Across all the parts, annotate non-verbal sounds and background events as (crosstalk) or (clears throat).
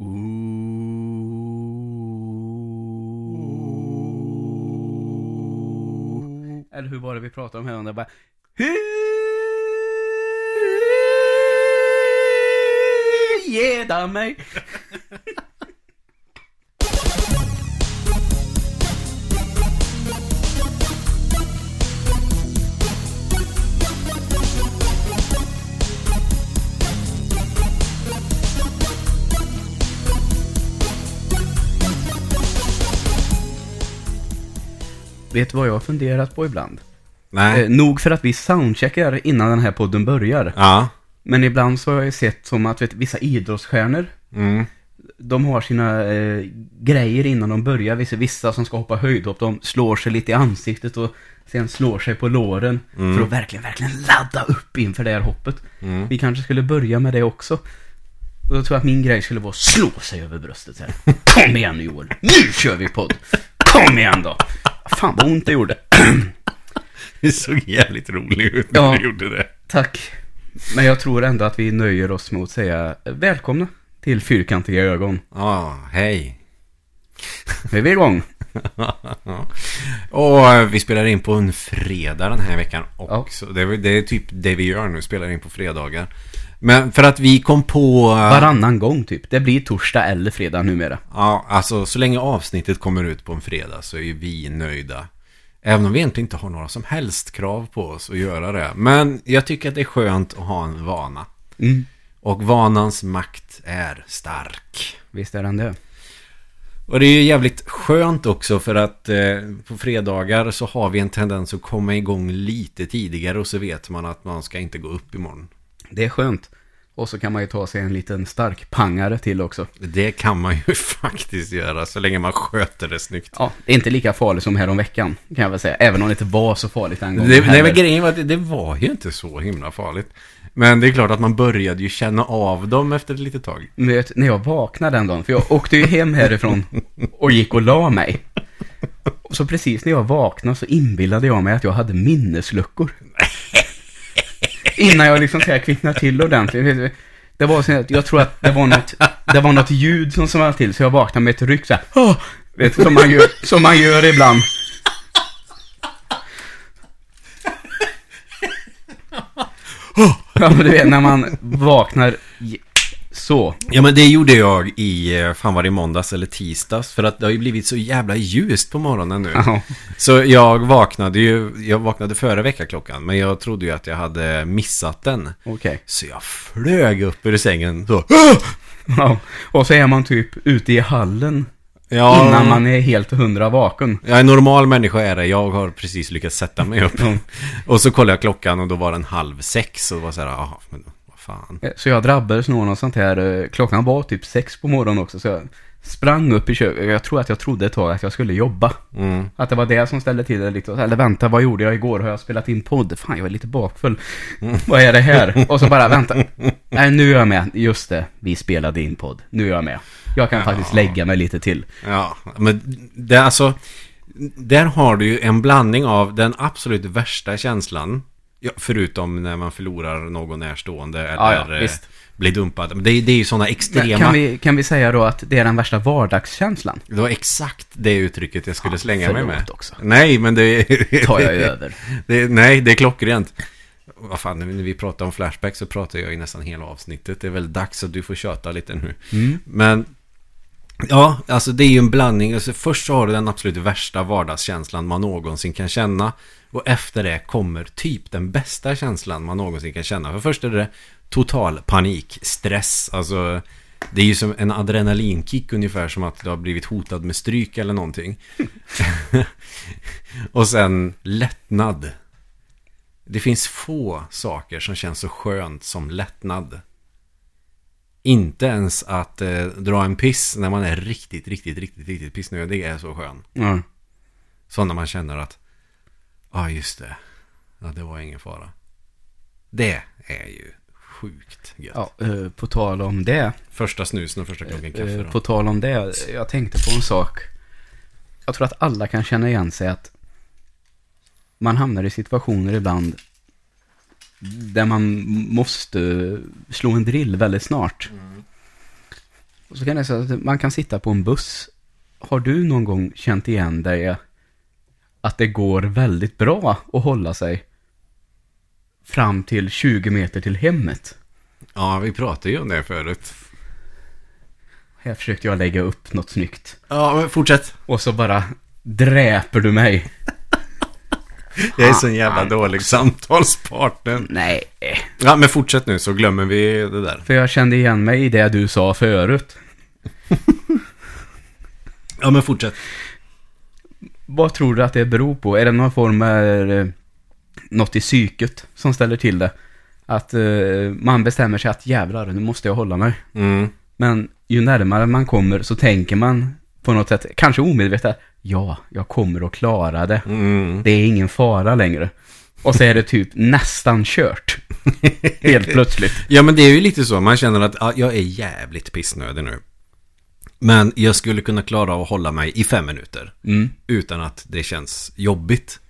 Ooh. Eller hur var det vi pratade om här? Det bara... Geda mig! (laughs) Vet du vad jag har funderat på ibland? Nej. Eh, nog för att vi soundcheckar innan den här podden börjar. Ja. Men ibland så har jag sett som att vet, vissa idrottsstjärnor, Mm. de har sina eh, grejer innan de börjar. Vissa, vissa som ska hoppa höjdhopp, de slår sig lite i ansiktet och sen slår sig på låren. För att verkligen, verkligen ladda upp inför det här hoppet. Mm. Vi kanske skulle börja med det också. Och då tror jag att min grej skulle vara att slå sig över bröstet här. (laughs) Kom igen nu Joel, nu kör vi podd! Kom igen då! Fan vad ont det gjorde. (clears throat) Det såg jävligt roligt ut Ja. när du gjorde det. Tack. Men jag tror ändå att vi nöjer oss med att säga välkomna till Fyrkantiga ögon. Ja, hej. Nu är vi igång. (laughs) Och eh, vi spelar in på en fredag den här veckan Ja. också. Det, är, det är typ det vi gör nu, spelar in på fredagar. Men för att vi kom på... eh, Varannan gång typ. Det blir torsdag eller fredag numera. Ja, alltså så länge avsnittet kommer ut på en fredag så är vi nöjda. Även om vi egentligen inte har några som helst krav på oss att göra det. Men jag tycker att det är skönt att ha en vana. Mm. Och vanans makt är stark. Visst är den det. Och det är ju jävligt skönt också för att eh, på fredagar så har vi en tendens att komma igång lite tidigare och så vet man att man ska inte gå upp imorgon. Det är skönt. Och så kan man ju ta sig en liten stark pangare till också. Det kan man ju (laughs) faktiskt göra så länge man sköter det snyggt. Ja, det är inte lika farligt som här om veckan kan jag väl säga. Även om det inte var så farligt en gång. Det, nej, men grejen var att det, det var ju inte så himla farligt. Men det är klart att man började ju känna av dem efter ett litet tag. Men vet, när jag vaknade den dagen, för jag åkte ju hem härifrån (laughs) och gick och la mig. Så precis när jag vaknade så inbillade jag mig att jag hade minnesluckor. (laughs) Innan jag liksom så här kvicknade till ordentligt. Det var så att jag tror att det var något, det var något ljud som smällde till så jag vaknade med ett ryck så här. Vet du, som man gör, som man gör ibland. Ja men du vet när man vaknar så. Ja men det gjorde jag i, eh, fan var det måndags eller tisdags? För att det har ju blivit så jävla ljust på morgonen nu. Ja. Så jag vaknade ju, jag vaknade före väckarklockan. Men jag trodde ju att jag hade missat den. Okej. Så jag flög upp ur sängen så. Ja, och så är man typ ute i hallen Ja, innan man är helt hundra vaken. Jag är en normal människa är det. Jag har precis lyckats sätta mig upp. Och så kollade jag klockan och då var den halv sex. Och det var så här, jaha, men fan. Så jag drabbades nog av något sånt här, eh, klockan var typ sex på morgonen också, så jag sprang upp i köket. Jag tror att jag trodde ett tag att jag skulle jobba. Mm. Att det var det som ställde till det lite. Eller vänta, vad gjorde jag igår? Har jag spelat in podd? Fan, jag är lite bakfull. Vad är det här? (laughs) Och så bara, vänta. Nej, nu är jag med. Just det, vi spelade in podd. Nu är jag med. Jag kan faktiskt lägga mig lite till. Ja, men det är alltså... Där har du ju en blandning av den absolut värsta känslan. Ja, förutom när man förlorar någon närstående eller Ja, ja, eh, blir dumpad. Det, är- det är ju sådana Men extrema... kan, vi, kan vi säga då att det är den värsta vardagskänslan? Det var exakt det uttrycket jag skulle Ja, slänga mig med. också. Nej, men det... (laughs) Tar jag över. Det, nej, det är klockrent. Vad fan, när vi pratar om Flashback så pratar jag i nästan hela avsnittet. Det är väl dags att du får köta lite nu. Mm. Men, ja, alltså det är ju en blandning. Alltså, först så har du den absolut värsta vardagskänslan man någonsin kan känna. Och efter det kommer typ den bästa känslan man någonsin kan känna. För först är det total panik, stress. Alltså, det är ju som en adrenalinkick ungefär som att du har blivit hotad med stryk eller någonting. (laughs) och sen lättnad. Det finns få saker som känns så skönt som lättnad. Inte ens att eh, dra en piss när man är riktigt, riktigt, riktigt, riktigt pissnödig är så skön. Ja. Så när man känner att, ja just det, ja det var ingen fara. Det är ju sjukt gött. Ja, eh, på tal om det. Första snusen och första klunken kaffe eh, då. På tal om det. Jag tänkte på en sak. Jag tror att alla kan känna igen sig att man hamnar i situationer ibland där man måste slå en drill väldigt snart. Och så kan jag säga att man kan sitta på en buss. Har du någon gång känt igen dig att det går väldigt bra att hålla sig fram till 20 meter till hemmet? Ja, vi pratade ju om det förut. Här försökte jag lägga upp något snyggt. Ja, men fortsätt. Och så bara dräper du mig. Jag är så jävla dålig samtalspartner. Nej, Ja, men fortsätt nu så glömmer vi det där. för jag kände igen mig i det du sa förut. Ja, men fortsätt. Vad tror du att det beror på? Är det någon form av eh, något i psyket som ställer till det? Att eh, man bestämmer sig att jävlar, nu måste jag hålla mig. Mm. Men ju närmare man kommer så tänker man på något sätt, kanske omedvetet, ja, jag kommer att klara det. Mm. Det är ingen fara längre. Och så är det typ nästan kört. (laughs) Helt plötsligt. Ja, men det är ju lite så. Man känner att ja, jag är jävligt pissnödig nu. Men jag skulle kunna klara av att hålla mig i fem minuter. Mm. Utan att det känns jobbigt.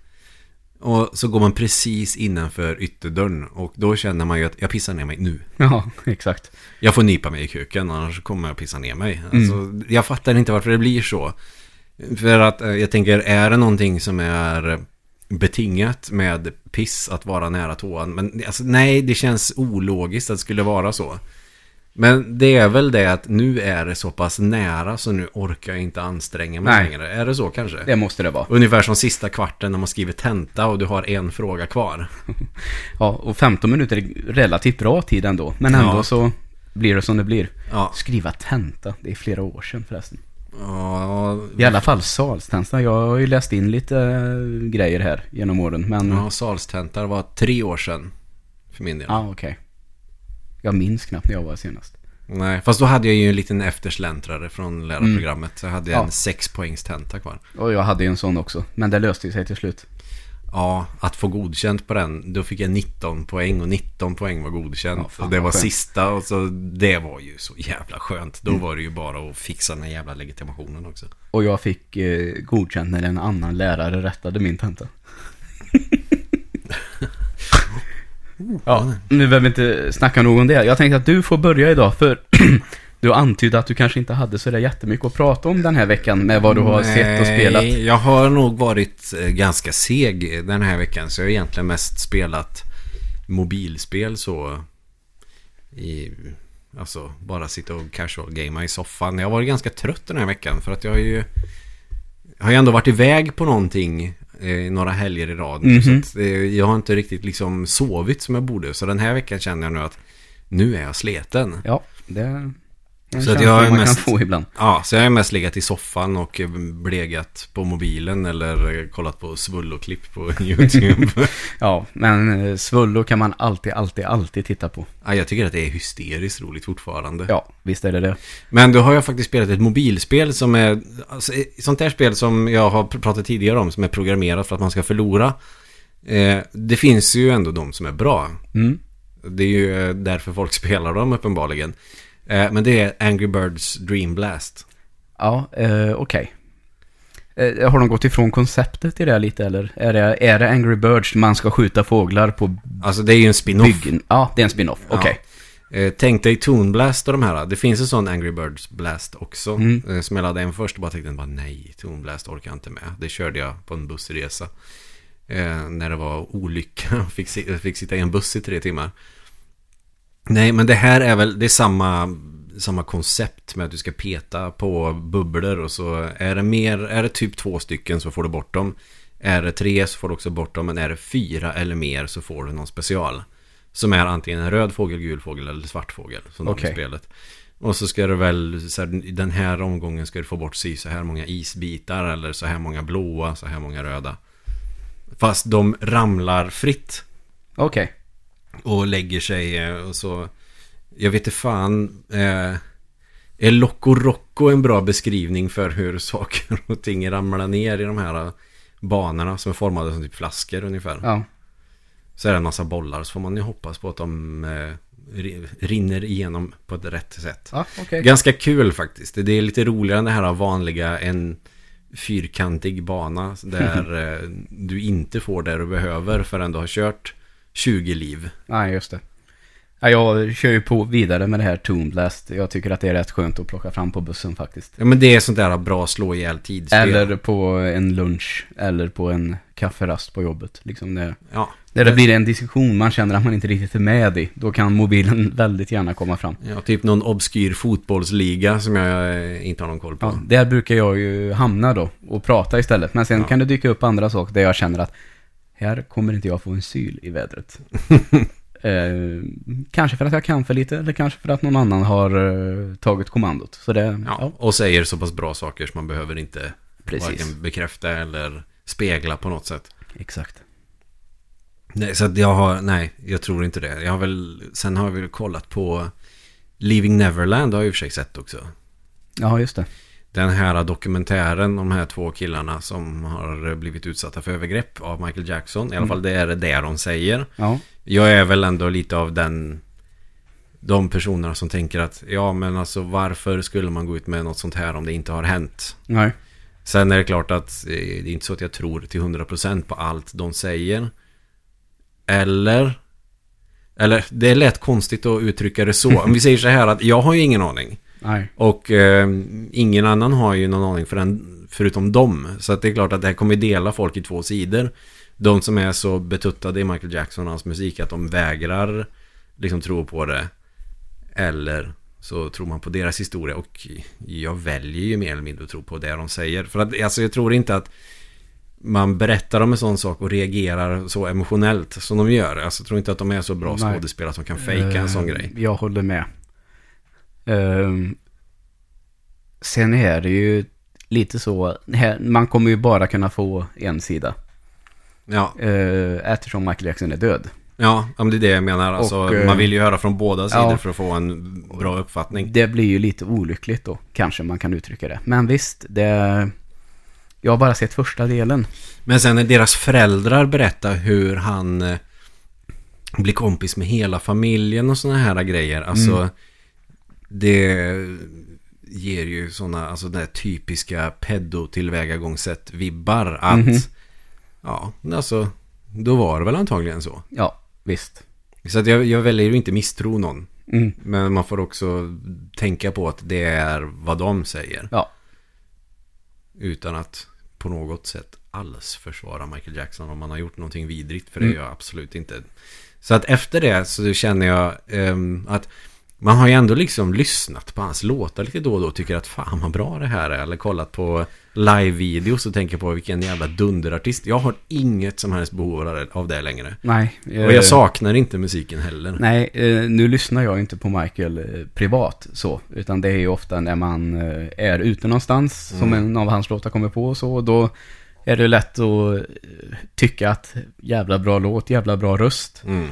Och så går man precis innanför ytterdörren. Och då känner man ju att jag pissar ner mig nu. (laughs) Ja, exakt. Jag får nypa mig i kuken, annars kommer jag pissa ner mig. Alltså, Jag fattar inte varför det blir så. För att eh, jag tänker, är det någonting som är betingat med piss att vara nära toan? Men alltså, nej, det känns ologiskt att det skulle vara så. Men det är väl det att nu är det så pass nära så nu orkar jag inte anstränga mig Nej. längre. Är det så kanske? Det måste det vara. Ungefär som sista kvarten när man skriver tenta och du har en fråga kvar. (laughs) Ja, och 15 minuter är relativt bra tid ändå. Men ändå Ja. så blir det som det blir. Ja, Skriva tenta, det är flera år sedan förresten. ja, I alla fall salstenta. Jag har ju läst in lite eh, grejer här genom åren. Men, ja, ja salstentar var tre år sedan. För min del. okej. Jag minns knappt när jag var senast. Nej, fast då hade jag ju en liten eftersläntrare från lärarprogrammet. Så jag hade Ja. en sexpoängstenta kvar. Och jag hade ju en sån också. Men det löste sig till slut. Ja, att få godkänt på den. Då fick jag 19 poäng och 19 poäng var godkänt. Ja, och det var skönt. sista och så det var ju så jävla skönt. Mm. Då var det ju bara att fixa den här jävla legitimationen också. Och jag fick eh, godkänt när en annan lärare rättade min tenta. (laughs) ja, nu behöver vi inte snacka nog om det. Jag tänkte att du får börja idag, för (clears throat) du antydde att du kanske inte hade så där jättemycket att prata om den här veckan med vad du har sett och spelat. Nej, jag har nog varit eh, ganska seg den här veckan. Så jag har egentligen mest spelat mobilspel så. I, alltså bara sitta och casual gamea i soffan. Jag har varit ganska trött den här veckan för att jag har ju har ju ändå varit iväg på någonting eh, några helger i rad. nu, Mhm. Så att, eh, jag har inte riktigt liksom sovit som jag borde. Så den här veckan känner jag nu att nu är jag sleten. Ja, det en Så att jag är man mest- kan få ibland. Ja, så jag har mest legat i soffan och eh, blegat på mobilen eller eh, kollat på svulloklipp på (laughs) YouTube. (laughs) Ja, men eh, Svullo kan man alltid, alltid, alltid titta på. ja, jag tycker att det är hysteriskt roligt fortfarande. Ja, visst är det det. Men då har jag faktiskt spelat ett mobilspel som är alltså, sånt där spel som jag har pr- pratat tidigare om som är programmerat för att man ska förlora. Eh, det finns ju ändå de som är bra. Mm. Det är ju därför folk (laughs) spelar dem uppenbarligen. Eh, men det är Angry Birds Dream Blast. Ja, eh, okej. Eh, har de gått ifrån konceptet i det här lite eller? Är det, är det Angry Birds man ska skjuta fåglar på Alltså det är ju en spin-off. byggen? Ja, det är en spin-off. Okej. Eh, tänk dig Toon Blast och de här. Det finns en sån Angry Birds Blast också. Mm. Eh, som jag laddade en först och bara tänkte bara nej, Toon Blast orkar jag inte med. Det körde jag på en bussresa. Eh, när det var olycka. (laughs) fick, si- fick sitta i en buss i tre timmar. Nej, men det här är väl, det är samma, samma koncept med att du ska peta på bubblor och så är det mer, är det typ två stycken så får du bort dem. Är det tre så får du också bort dem, men är det fyra eller mer så får du någon special. Som är antingen en röd fågel, gul fågel eller svart fågel. Som i spelet. Och så ska du väl, så här, den här omgången ska du få bort si så här många isbitar eller så här många blåa, så här många röda. Fast de ramlar fritt Okej. Och lägger sig eh, och så Jag vet inte fan eh, Är Loco Rocco en bra beskrivning för hur (laughs) saker och ting ramlar ner i de här eh, banorna som är formade som typ flaskor ungefär Ja. Så är det en massa bollar så får man ju hoppas på att de eh, ri- rinner igenom på ett rätt sätt Ja, okej. Ganska kul faktiskt. Det är lite roligare än det här vanliga en fyrkantig bana där (laughs) eh, du inte får det du behöver förrän du har kört 20 liv. Nej, just det. Ja, jag kör ju på vidare med det här Toon Blast. Jag tycker att det är rätt skönt att plocka fram på bussen faktiskt. Ja, men det är sånt där bra slå ihjäl tidsspel. Eller på en lunch. Eller på en kafferast på jobbet. Liksom det, Ja. där det blir en diskussion man känner att man inte riktigt är med i. Då kan mobilen (laughs) väldigt gärna komma fram. ja, typ någon obskyr fotbollsliga som jag eh, inte har någon koll på. Ja, där brukar jag ju hamna då och prata istället. Men sen Ja. kan det dyka upp andra saker där jag känner att här kommer inte jag få en syl i vädret. (laughs) eh, kanske för att jag kan för lite eller kanske för att någon annan har eh, tagit kommandot. Så det, Ja, ja, och säger så pass bra saker som man behöver inte Precis. varken bekräfta eller spegla på något sätt. exakt. Nej, så att jag har, nej, jag tror inte det. Jag har väl, sen har vi väl kollat på Leaving Neverland har jag i och för sig sett också. Ja, just det. Den här dokumentären de här två killarna som har blivit utsatta för övergrepp av Michael Jackson. I alla Mm. fall det är det de säger. Ja, Jag är väl ändå lite av den De personerna som tänker att Ja men alltså varför skulle man gå ut med något sånt här om det inte har hänt? nej. Sen är det klart att eh, det är inte så att jag tror till 100% på allt de säger Eller Eller det är lätt konstigt att uttrycka det så (laughs) Om vi säger så här att jag har ju ingen aning Nej. Och eh, ingen annan har ju någon aning för den, förutom dem. Så att det är klart att det här kommer dela folk i två sidor. De som är så betuttade i Michael Jackson och hans musik att de vägrar liksom tro på det. Eller så tror man på deras historia. Och jag väljer ju mer eller mindre att tro på det de säger. För att alltså jag tror inte att man berättar om en sån sak och reagerar så emotionellt som de gör. Alltså jag tror inte att de är så bra skådespelare som kan fejka en sån Eh, grej. Jag håller med. Ehm, sen är det ju lite så, här, man kommer ju bara kunna få en sida. Ja, Uh, eftersom Michael Jackson är död. Ja, ja, men det är det jag menar. Alltså, Och, eh, man vill ju höra från båda sidor ja. för att få en bra uppfattning. Det blir ju lite olyckligt då, kanske man kan uttrycka det. Men visst, det... Jag har bara sett första delen. Men sen när deras föräldrar berättar hur han eh, blir kompis med hela familjen och sådana här grejer. Alltså, Mm. Det ger ju sådana, alltså det här typiska pedo-tillvägagångssätt-vibbar. Att, Mhm. ja, alltså, då var det väl antagligen så. Ja, visst. Så att jag, jag väljer ju inte misstro någon. Mm. Men man får också tänka på att det är vad de säger. Ja, Utan att på något sätt alls försvara Michael Jackson om man har gjort någonting vidrigt. För det Mm. gör jag absolut inte. Så att efter det så känner jag ehm, att man har ju ändå liksom lyssnat på hans låtar lite då och då och tycker att fan vad bra det här är. Eller kollat på live-videos och tänker på vilken jävla dunderartist. Jag har inget som helst behov av det- längre. nej. Och eh, jag saknar inte musiken heller. Nej, eh, nu lyssnar jag inte på Michael eh, privat så. Utan det är ju ofta när man eh, är ute någonstans som Mm. en av hans låtar kommer på och så. Och då är det lätt att eh, tycka att jävla bra låt, jävla bra röst. Mm.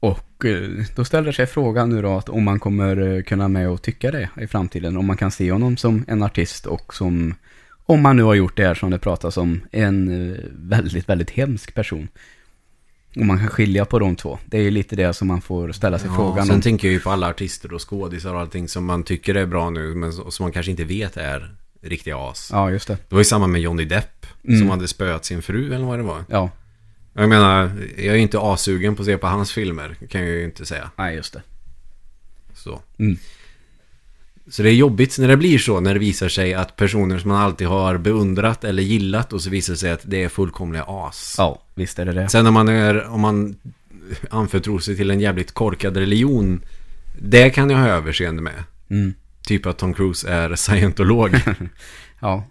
Och eh, då ställer sig frågan nu då att om man kommer eh, kunna med och tycka det i framtiden. Om man kan se honom som en artist och som, om man nu har gjort det här som det pratas om, en eh, väldigt, väldigt hemsk person. Och man kan skilja på de två. Det är ju lite det som man får ställa sig Ja, frågan sen om. tänker jag ju på alla artister och skådisar och allting som man tycker är bra nu men som man kanske inte vet är riktiga as. Ja, just det. Det var ju samma med Johnny Depp Mm. som hade spöat sin fru eller vad det var. Ja, Jag menar, jag är inte asugen på att se på hans filmer, kan jag ju inte säga. nej just det. Så. Mm. Så det är jobbigt när det blir så, när det visar sig att personer som man alltid har beundrat eller gillat och så visar det sig att det är fullkomliga as. Ja, visst är det det. Sen när man är, om man anförtror sig till en jävligt korkad religion, det kan jag ha överseende med. Mm. Typ att Tom Cruise är scientolog. (laughs) Ja,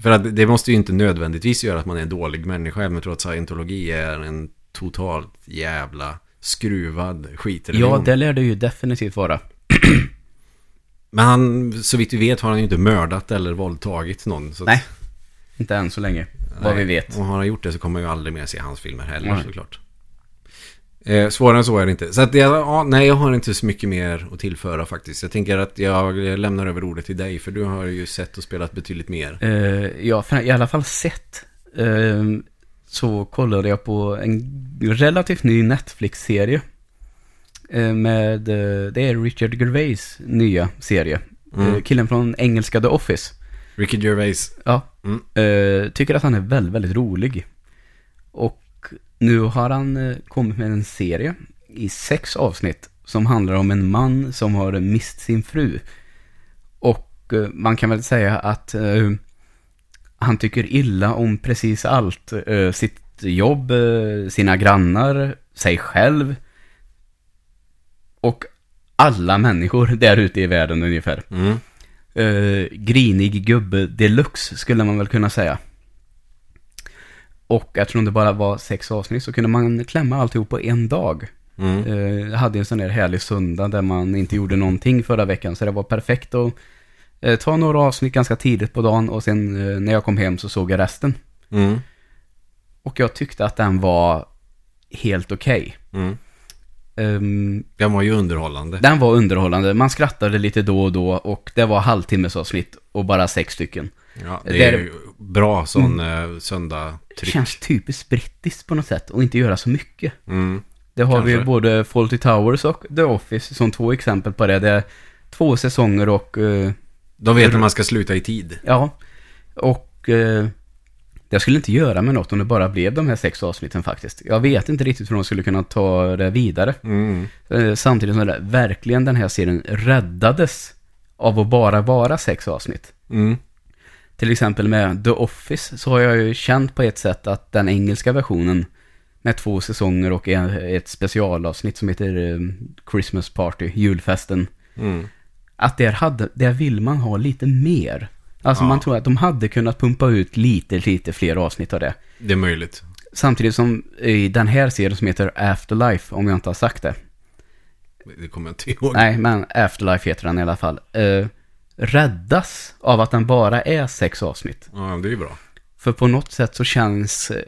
För att det måste ju inte nödvändigtvis göra att man är en dålig människa. Jag tror att scientologi är en totalt jävla skruvad skitreligion. ja det lär det ju definitivt vara. (clears throat) Men han, så vitt vi vet har han ju inte mördat eller våldtagit någon. Nej, inte än så länge. Vad vi vet. Och har han gjort det så kommer jag ju aldrig mer se hans filmer heller Nej. såklart. Eh, svårare än så är det inte. Så att jag, ja, nej, jag har inte så mycket mer att tillföra faktiskt. Jag tänker att jag lämnar över ordet till dig, för du har ju sett och spelat betydligt mer. Uh, ja, för i alla fall sett. eh, så kollade jag på en relativt ny Netflix-serie. Eh, med, eh, det är Richard Gervais nya serie. Mm. Eh, killen från engelska The Office. Ricky Gervais. Ja. Mm. Eh, tycker att han är väldigt, väldigt rolig. Och nu har han eh, kommit med en serie i sex avsnitt som handlar om en man som har mist sin fru. Och eh, man kan väl säga att eh, han tycker illa om precis allt. Eh, sitt jobb, eh, sina grannar, sig själv. Och alla människor där ute i världen ungefär. Mm. Grinig gubbe deluxe skulle man väl kunna säga. Och eftersom det bara var sex avsnitt så kunde man klämma alltihop på en dag. Mm. Eh, jag hade en sån där härlig söndag där man inte gjorde någonting förra veckan. Så det var perfekt att eh, ta några avsnitt ganska tidigt på dagen och sen eh, när jag kom hem så såg jag resten. Mm. Och jag tyckte att den var helt okej. Mm. Ehm, Den var ju underhållande. den var underhållande. Man skrattade lite då och då och det var halvtimmesavsnitt och bara sex stycken. Ja, Det är bra sån mm. söndag Det tryck. känns typiskt brittiskt på något sätt och inte göra så mycket. Mm. Det har vi ju Kanske. både Fawlty Towers och The Office som två exempel på det. Det är två säsonger och eh, De vet när man ska sluta i tid. ja, och eh, det skulle inte göra med något om det bara blev de här sex avsnitten faktiskt. Jag vet inte riktigt hur de skulle kunna ta det vidare. Mm. Eh, samtidigt som det verkligen den här serien räddades av att bara vara sex avsnitt. Mm. Till exempel med The Office så har jag ju känt på ett sätt att den engelska versionen med två säsonger och en, ett specialavsnitt som heter eh, Christmas Party, julfesten. Mm. Att där, hade, där vill man ha lite mer. Alltså Ja. man tror att de hade kunnat pumpa ut lite, lite fler avsnitt av det. Det är möjligt. Samtidigt som i den här serien som heter Afterlife, om jag inte har sagt det. Det kommer jag inte ihåg. Nej, men Afterlife heter den i alla fall. Eh, räddas av att den bara är sex avsnitt. Ja, det är ju bra. För på något sätt så känns eh,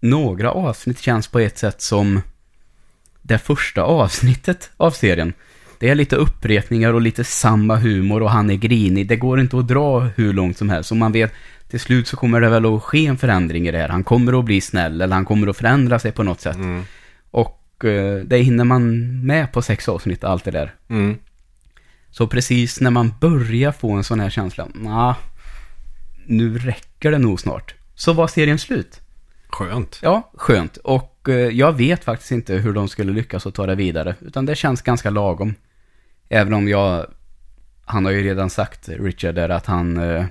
några avsnitt känns på ett sätt som det första avsnittet av serien. Det är lite upprepningar och lite samma humor och han är grinig. Det går inte att dra hur långt som helst. Så man vet, till slut så kommer det väl att ske en förändring i det här. Han kommer att bli snäll eller han kommer att förändra sig på något sätt. Mm. Och eh, det hinner man med på sex avsnitt, allt det där. Mm. Så precis när man börjar få en sån här känsla, nah, nu räcker det nog snart. Så var serien slut. Skönt. Ja, skönt. Och eh, jag vet faktiskt inte hur de skulle lyckas att ta det vidare. Utan det känns ganska lagom. Även om jag, han har ju redan sagt, Richard, där att han eh,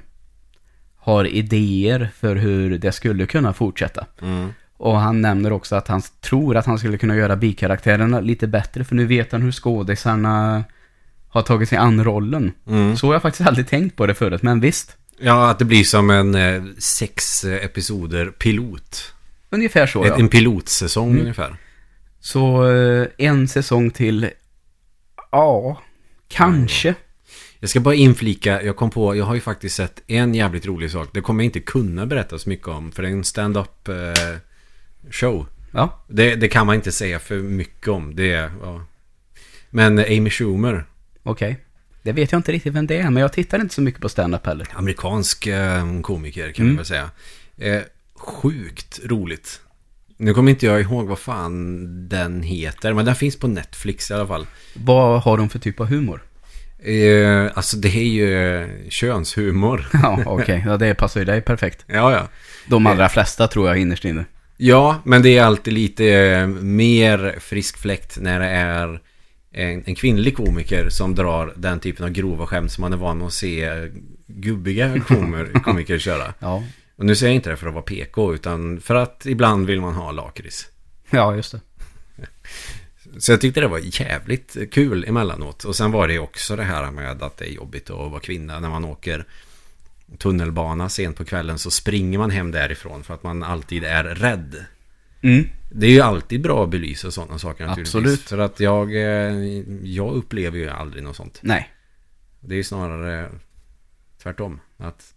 har idéer för hur det skulle kunna fortsätta. Mm. Och han nämner också att han tror att han skulle kunna göra bikaraktärerna lite bättre. För nu vet han hur skådisarna har tagit sig an rollen. Mm. Så har jag faktiskt aldrig tänkt på det förut, men visst. Ja, att det blir som en eh, sex episoder pilot. Ungefär så, Ett, ja. En pilotsäsong Mm. ungefär. Så eh, en säsong till, ja, kanske. Jag ska bara inflika, jag kom på, jag har ju faktiskt sett en jävligt rolig sak. Det kommer jag inte kunna berätta så mycket om, för det är en stand-up eh, show. Ja, Det, det kan man inte säga för mycket om. Det ja. Men eh, Amy Schumer, okej. Det vet jag inte riktigt vem det är, men jag tittar inte så mycket på stand-up heller. amerikansk eh, komiker kan Mm. vi väl säga. Eh, sjukt roligt. Nu kommer inte jag ihåg vad fan den heter, men den finns på Netflix i alla fall. Vad har de för typ av humor? Eh, alltså det är ju eh, könshumor. (laughs) Ja, okej. Ja, det passar ju dig perfekt. ja, ja. De allra flesta tror jag innerst inne. Ja, men det är alltid lite eh, mer frisk fläkt när det är en, en kvinnlig komiker som drar den typen av grova skämt som man är van med att se gubbiga (laughs) komiker, komiker köra. Ja, Och nu säger jag inte det för att vara PK, utan för att ibland vill man ha lakrits. ja just det. Så jag tyckte det var jävligt kul emellanåt. Och sen var det också det här med att det är jobbigt att vara kvinna när man åker tunnelbana sent på kvällen så springer man hem därifrån för att man alltid är rädd. Mm. Det är ju alltid bra att belysa sådana saker naturligtvis. Absolut. För att jag, eh, jag upplever ju aldrig något sånt. Nej. Det är ju snarare tvärtom. Att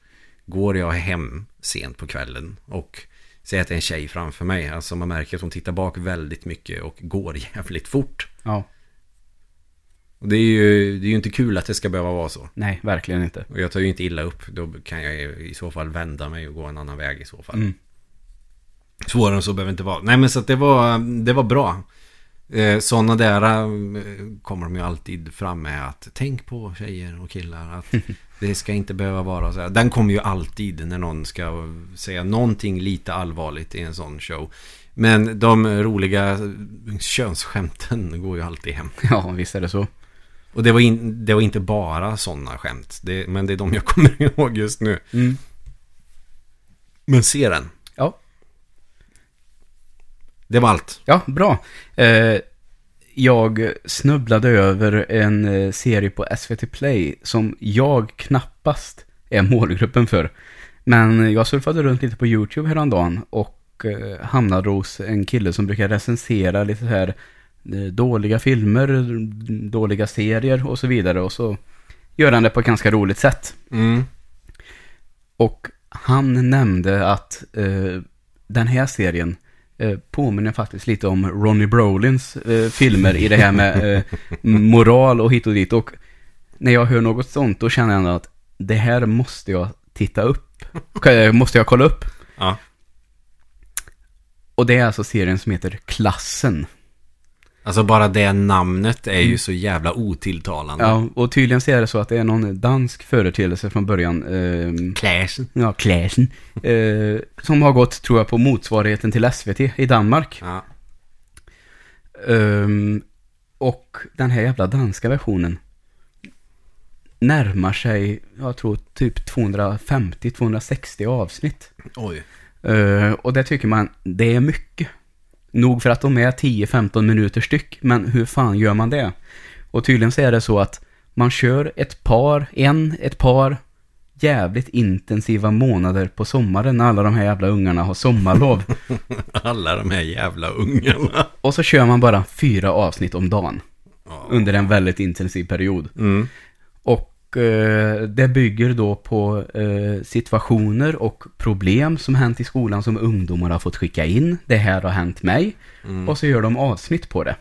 går jag hem sent på kvällen och ser att det är en tjej framför mig. Alltså man märker att hon tittar bak väldigt mycket och går (laughs) jävligt fort. Ja, Och det är ju, det är ju inte kul att det ska behöva vara så. nej, verkligen inte. Och jag tar ju inte illa upp. Då kan jag i så fall vända mig och gå en annan väg i så fall. Mm. Svårare än så behöver det inte vara. Nej men så att det var, det var bra. Eh, Sådana där eh, kommer de ju alltid fram med att tänk på tjejer och killar. Att (laughs) det ska inte behöva vara så här. Den kommer ju alltid när någon ska säga någonting lite allvarligt i en sån show. Men de roliga könsskämten går ju alltid hem. (laughs) Ja, visst är det så. Och det var, in, det var inte bara sådana skämt. Det, men det är de jag kommer (laughs) ihåg just nu. Mm. Men se den. Det var allt. Ja, bra. Eh, jag snubblade över en eh, serie på SVT Play som jag knappast är målgruppen för. Men jag surfade runt lite på YouTube häromdagen och eh, hamnade hos en kille som brukar recensera lite så här eh, dåliga filmer, dåliga serier och så vidare. Och så gör han det på ett ganska roligt sätt. Mm. Och han nämnde att eh, den här serien påminner faktiskt lite om Ronnie Brolins eh, filmer i det här med eh, moral och hit och dit. Och när jag hör något sånt då känner jag ändå att det här måste jag titta upp. K- måste jag kolla upp. Ja. Och det är alltså serien som heter Klassen. Alltså bara det namnet är ju så jävla otilltalande. Ja, och tydligen så är det så att det är någon dansk företeelse från början. Eh, Clash. ja, Klassen. Eh, som har gått, tror jag, på motsvarigheten till SVT i Danmark. Ja. Ehm, och den här jävla danska versionen närmar sig, jag tror typ 250-260 avsnitt. Oj. Eh, och det tycker man, det är mycket. Nog för att de är 10-15 minuter styck, men hur fan gör man det? Och tydligen så är det så att man kör ett par, en, ett par jävligt intensiva månader på sommaren när alla de här jävla ungarna har sommarlov. (laughs) Alla de här jävla ungarna. Och så kör man bara fyra avsnitt om dagen. Ja. Under en väldigt intensiv period. Mm. Och det bygger då på eh, situationer och problem som hänt i skolan som ungdomar har fått skicka in. Det här har hänt mig. Mm. Och så gör de avsnitt på det.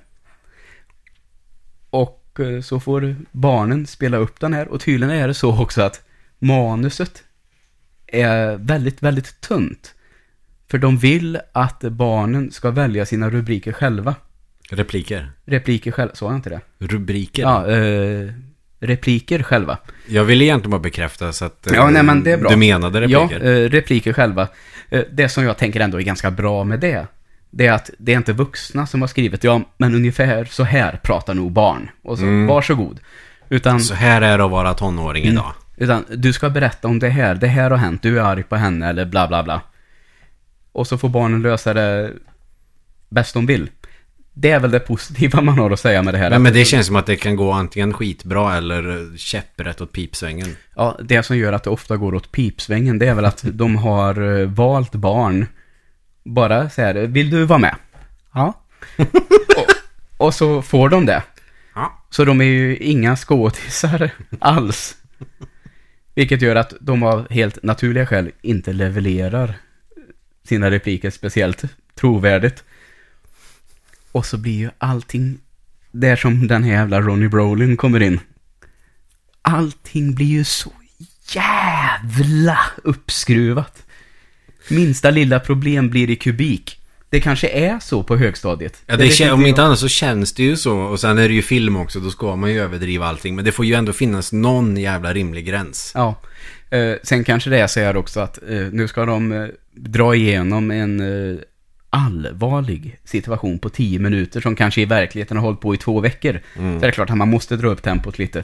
Och eh, så får barnen spela upp den här. Och tydligen är det så också att manuset är väldigt, väldigt tunt. För de vill att barnen ska välja sina rubriker själva. Repliker. Repliker själva, sa jag inte det? Rubriker. Ja, eh, repliker själva. Jag ville egentligen bara bekräfta så att eh, Ja, nej, men det är bra. du menade repliker. Ja, eh, repliker själva. Eh, det som jag tänker ändå är ganska bra med det, det är att det är inte vuxna som har skrivit, ja, men ungefär så här pratar nog barn. Och så, Mm. varsågod. Utan, Så här är det att vara tonåring Mm. idag. utan du ska berätta om det här, det här har hänt, du är arg på henne eller bla bla bla. Och så får barnen lösa det bäst de vill. Det är väl det positiva man har att säga med det här. Men, men det känns som att det kan gå antingen skitbra eller eh, käpprätt åt pipsvängen. Ja, det som gör att det ofta går åt pipsvängen, det är väl att (laughs) de har eh, valt barn. Bara så här, vill du vara med? Ja. (laughs) och, och så får de det. Ja. Så de är ju inga skådisar (laughs) alls. Vilket gör att de av helt naturliga skäl inte levererar sina repliker speciellt trovärdigt. Och så blir ju allting där som den här jävla Ronnie Brolin kommer in. Allting blir ju så jävla uppskruvat. Minsta lilla problem blir i kubik. Det kanske är så på högstadiet. Ja, det kän- om jag. inte annat så känns det ju så. Och sen är det ju film också, då ska man ju överdriva allting. Men det får ju ändå finnas någon jävla rimlig gräns. Ja. Eh, sen kanske det är så här också att eh, nu ska de eh, dra igenom en eh, allvarlig situation på tio minuter som kanske i verkligheten har hållit på i två veckor. Mm. Så det är klart att man måste dra upp tempot lite.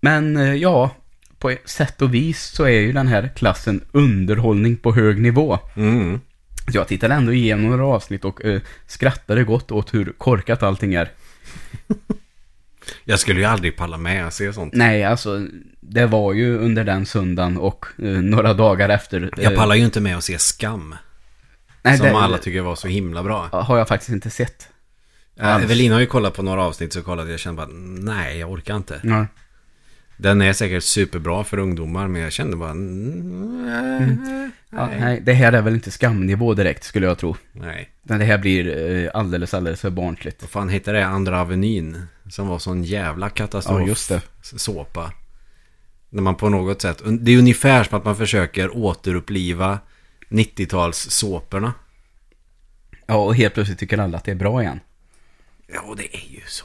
Men eh, ja, på sätt och vis så är ju den här klassen underhållning på hög nivå. Mm. Så jag tittade ändå igenom några avsnitt och eh, skrattade gott åt hur korkat allting är. (laughs) Jag skulle ju aldrig palla med att se sånt. Nej, alltså det var ju under den söndagen och eh, några dagar efter. eh, Jag pallar ju inte med att se Skam. Nej, som det, alla tycker var så himla bra. har jag faktiskt inte sett. Äh, alls. Evelina har ju kollat på några avsnitt så kollade jag och kände bara nej, jag orkar inte. Ja. Den är säkert superbra för ungdomar men jag kände bara mm, Ja, nej, det här är väl inte skamnivå direkt skulle jag tro. nej. Men det här blir eh, alldeles, alldeles för barnsligt. Vad fan heter det? Andra Avenyn. Som var sån jävla katastrof. Ja, just det. Såpa. När man på något sätt. Det är ungefär som att man försöker återuppliva 90-tals såporna. Ja, och helt plötsligt tycker alla att det är bra igen. Ja, det är ju så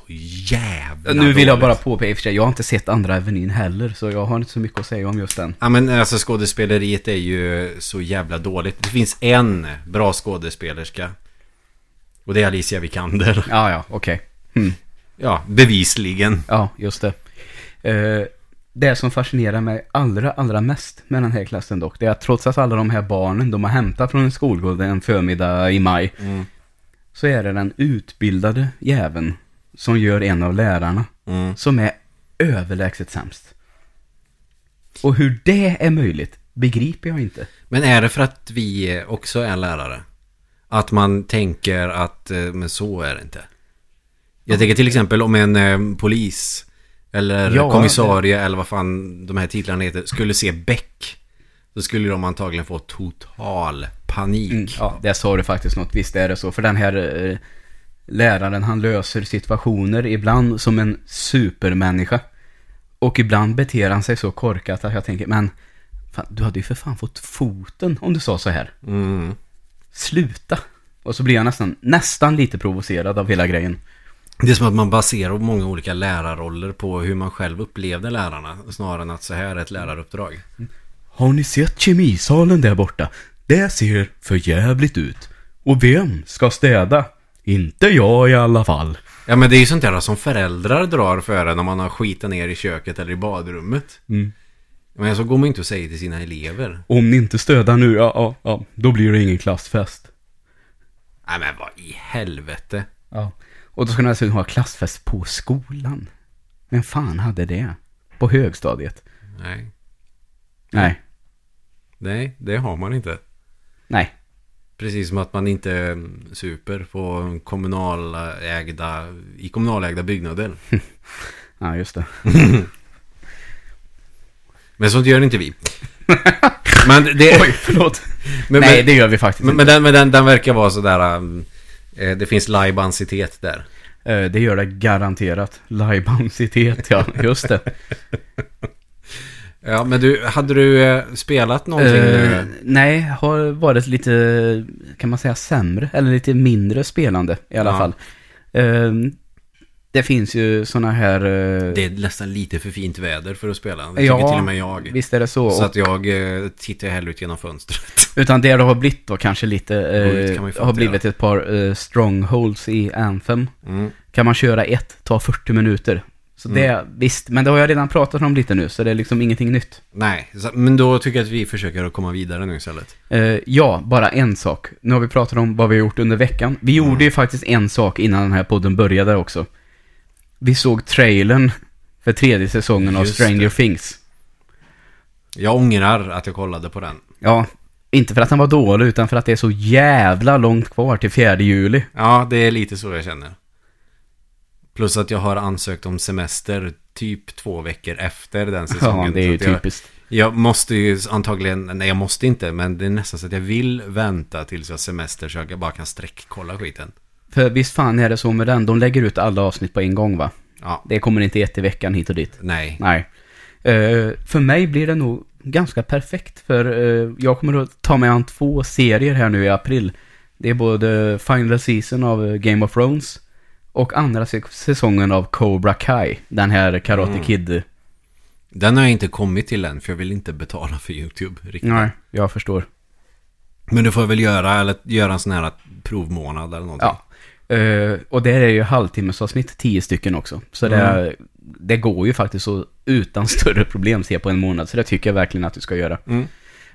jävla Nu vill jag bara påpeka, och för sig, jag har inte sett andra Avenyn heller, så jag har inte så mycket att säga om just den. Ja men alltså skådespeleriet är ju så jävla dåligt. Det finns en bra skådespelerska. Och det är Alicia Vikander. Ja, ja, okej. Mm. Ja, bevisligen. Ja, just det. Eh, det som fascinerar mig allra, allra mest med den här klassen dock, det är att trots att alla de här barnen de har hämtat från en skolgård en förmiddag i maj, Mm. så är det den utbildade jäveln som gör en av lärarna, Mm. som är överlägset sämst. Och hur det är möjligt, begriper jag inte. Men är det för att vi också är lärare? Att man tänker att, eh, men så är det inte. Jag tänker till exempel om en eh, polis eller Ja, kommissarie eller vad fan de här titlarna heter skulle se Beck. Då skulle de antagligen få total panik. Mm, ja, det sa du faktiskt något. Visst är det så. För den här eh, läraren, han löser situationer ibland som en supermänniska. Och ibland beter han sig så korkat att jag tänker, men fan, du hade ju för fan fått foten om du sa så här. Mm. Sluta. Och så blir jag nästan, nästan lite provocerad av hela grejen. Det är som att man baserar många olika lärarroller på hur man själv upplevde lärarna. Snarare än att så här är ett läraruppdrag. Har ni sett kemisalen där borta? Det ser för jävligt ut. Och vem ska städa? Inte jag i alla fall. Ja men det är ju sånt där som föräldrar drar för en när man har skitit ner i köket eller i badrummet. Mm. Men så går man inte och säger till sina elever. Om ni inte stödar nu, ja, ja, ja, då blir det ingen klassfest. Nej men vad i helvete. Ja. Och då ska ni dessutom ha klassfest på skolan. Vem fan hade det? På högstadiet? Nej. Nej. Nej, det har man inte. Nej. Precis som att man inte mm, super på kommunalägda, i kommunalägda byggnader. (laughs) Ja, just det. (laughs) Men sånt gör inte vi. Men det... (laughs) Oj, förlåt. men, Nej, men, det gör vi faktiskt men, inte. men, den, men den, den verkar vara sådär... um, det finns lajbansitet där. Eh, Det gör det garanterat. Lajbansitet, ja. Just det. Ja, men du, hade du eh, spelat någonting Eh, nu? nej, har varit lite, kan man säga sämre, eller lite mindre spelande i alla Ja. fall. Eh, det finns ju sådana här... eh, Det är nästan lite för fint väder för att spela. Det ja, till och med jag. visst är det så. Så att jag eh, tittar hellre ut genom fönstret. (laughs) Utan det det har blivit då kanske lite, eh, har blivit ett par eh, strongholds i Anthem. Mm. Kan man köra ett, ta 40 minuter. Så det, visst, men det har jag redan pratat om lite nu, så det är liksom ingenting nytt. Nej, men då tycker jag att vi försöker att komma vidare nu istället. Eh, ja, bara en sak. Nu har vi pratat om vad vi har gjort under veckan. Vi Mm. gjorde ju faktiskt en sak innan den här podden började också. Vi såg trailern för tredje säsongen av Just Stranger det. Things. Jag ångrar att jag kollade på den. Ja, inte för att den var dålig, utan för att det är så jävla långt kvar till 4 juli. Ja, det är lite så jag känner. Plus att jag har ansökt om semester typ två veckor efter den säsongen. Ja, det är ju att jag, typiskt. jag måste ju antagligen, nej jag måste inte, men det är nästan så att jag vill vänta tills jag har semester så jag bara kan sträckkolla skiten. För visst fan är det så med den, de lägger ut alla avsnitt på en gång va? Ja, Det kommer inte ett i veckan hit och dit. nej. Nej. Eh, för mig blir det nog ganska perfekt, för eh, jag kommer att ta mig an två serier här nu i april. Det är både Final Season av eh, Game of Thrones och andra säsongen av Cobra Kai, den här Karate Mm. Kid. Den har jag inte kommit till än, för jag vill inte betala för YouTube riktigt. Nej, jag förstår. Men det får väl göra, eller göra en sån här provmånad eller någonting. Ja. Eh, och det är ju halvtimmesavsnitt, tio stycken också. Så det, Mm. det går ju faktiskt så utan (laughs) större problem se på en månad. Så det tycker jag verkligen att du ska göra. Mm.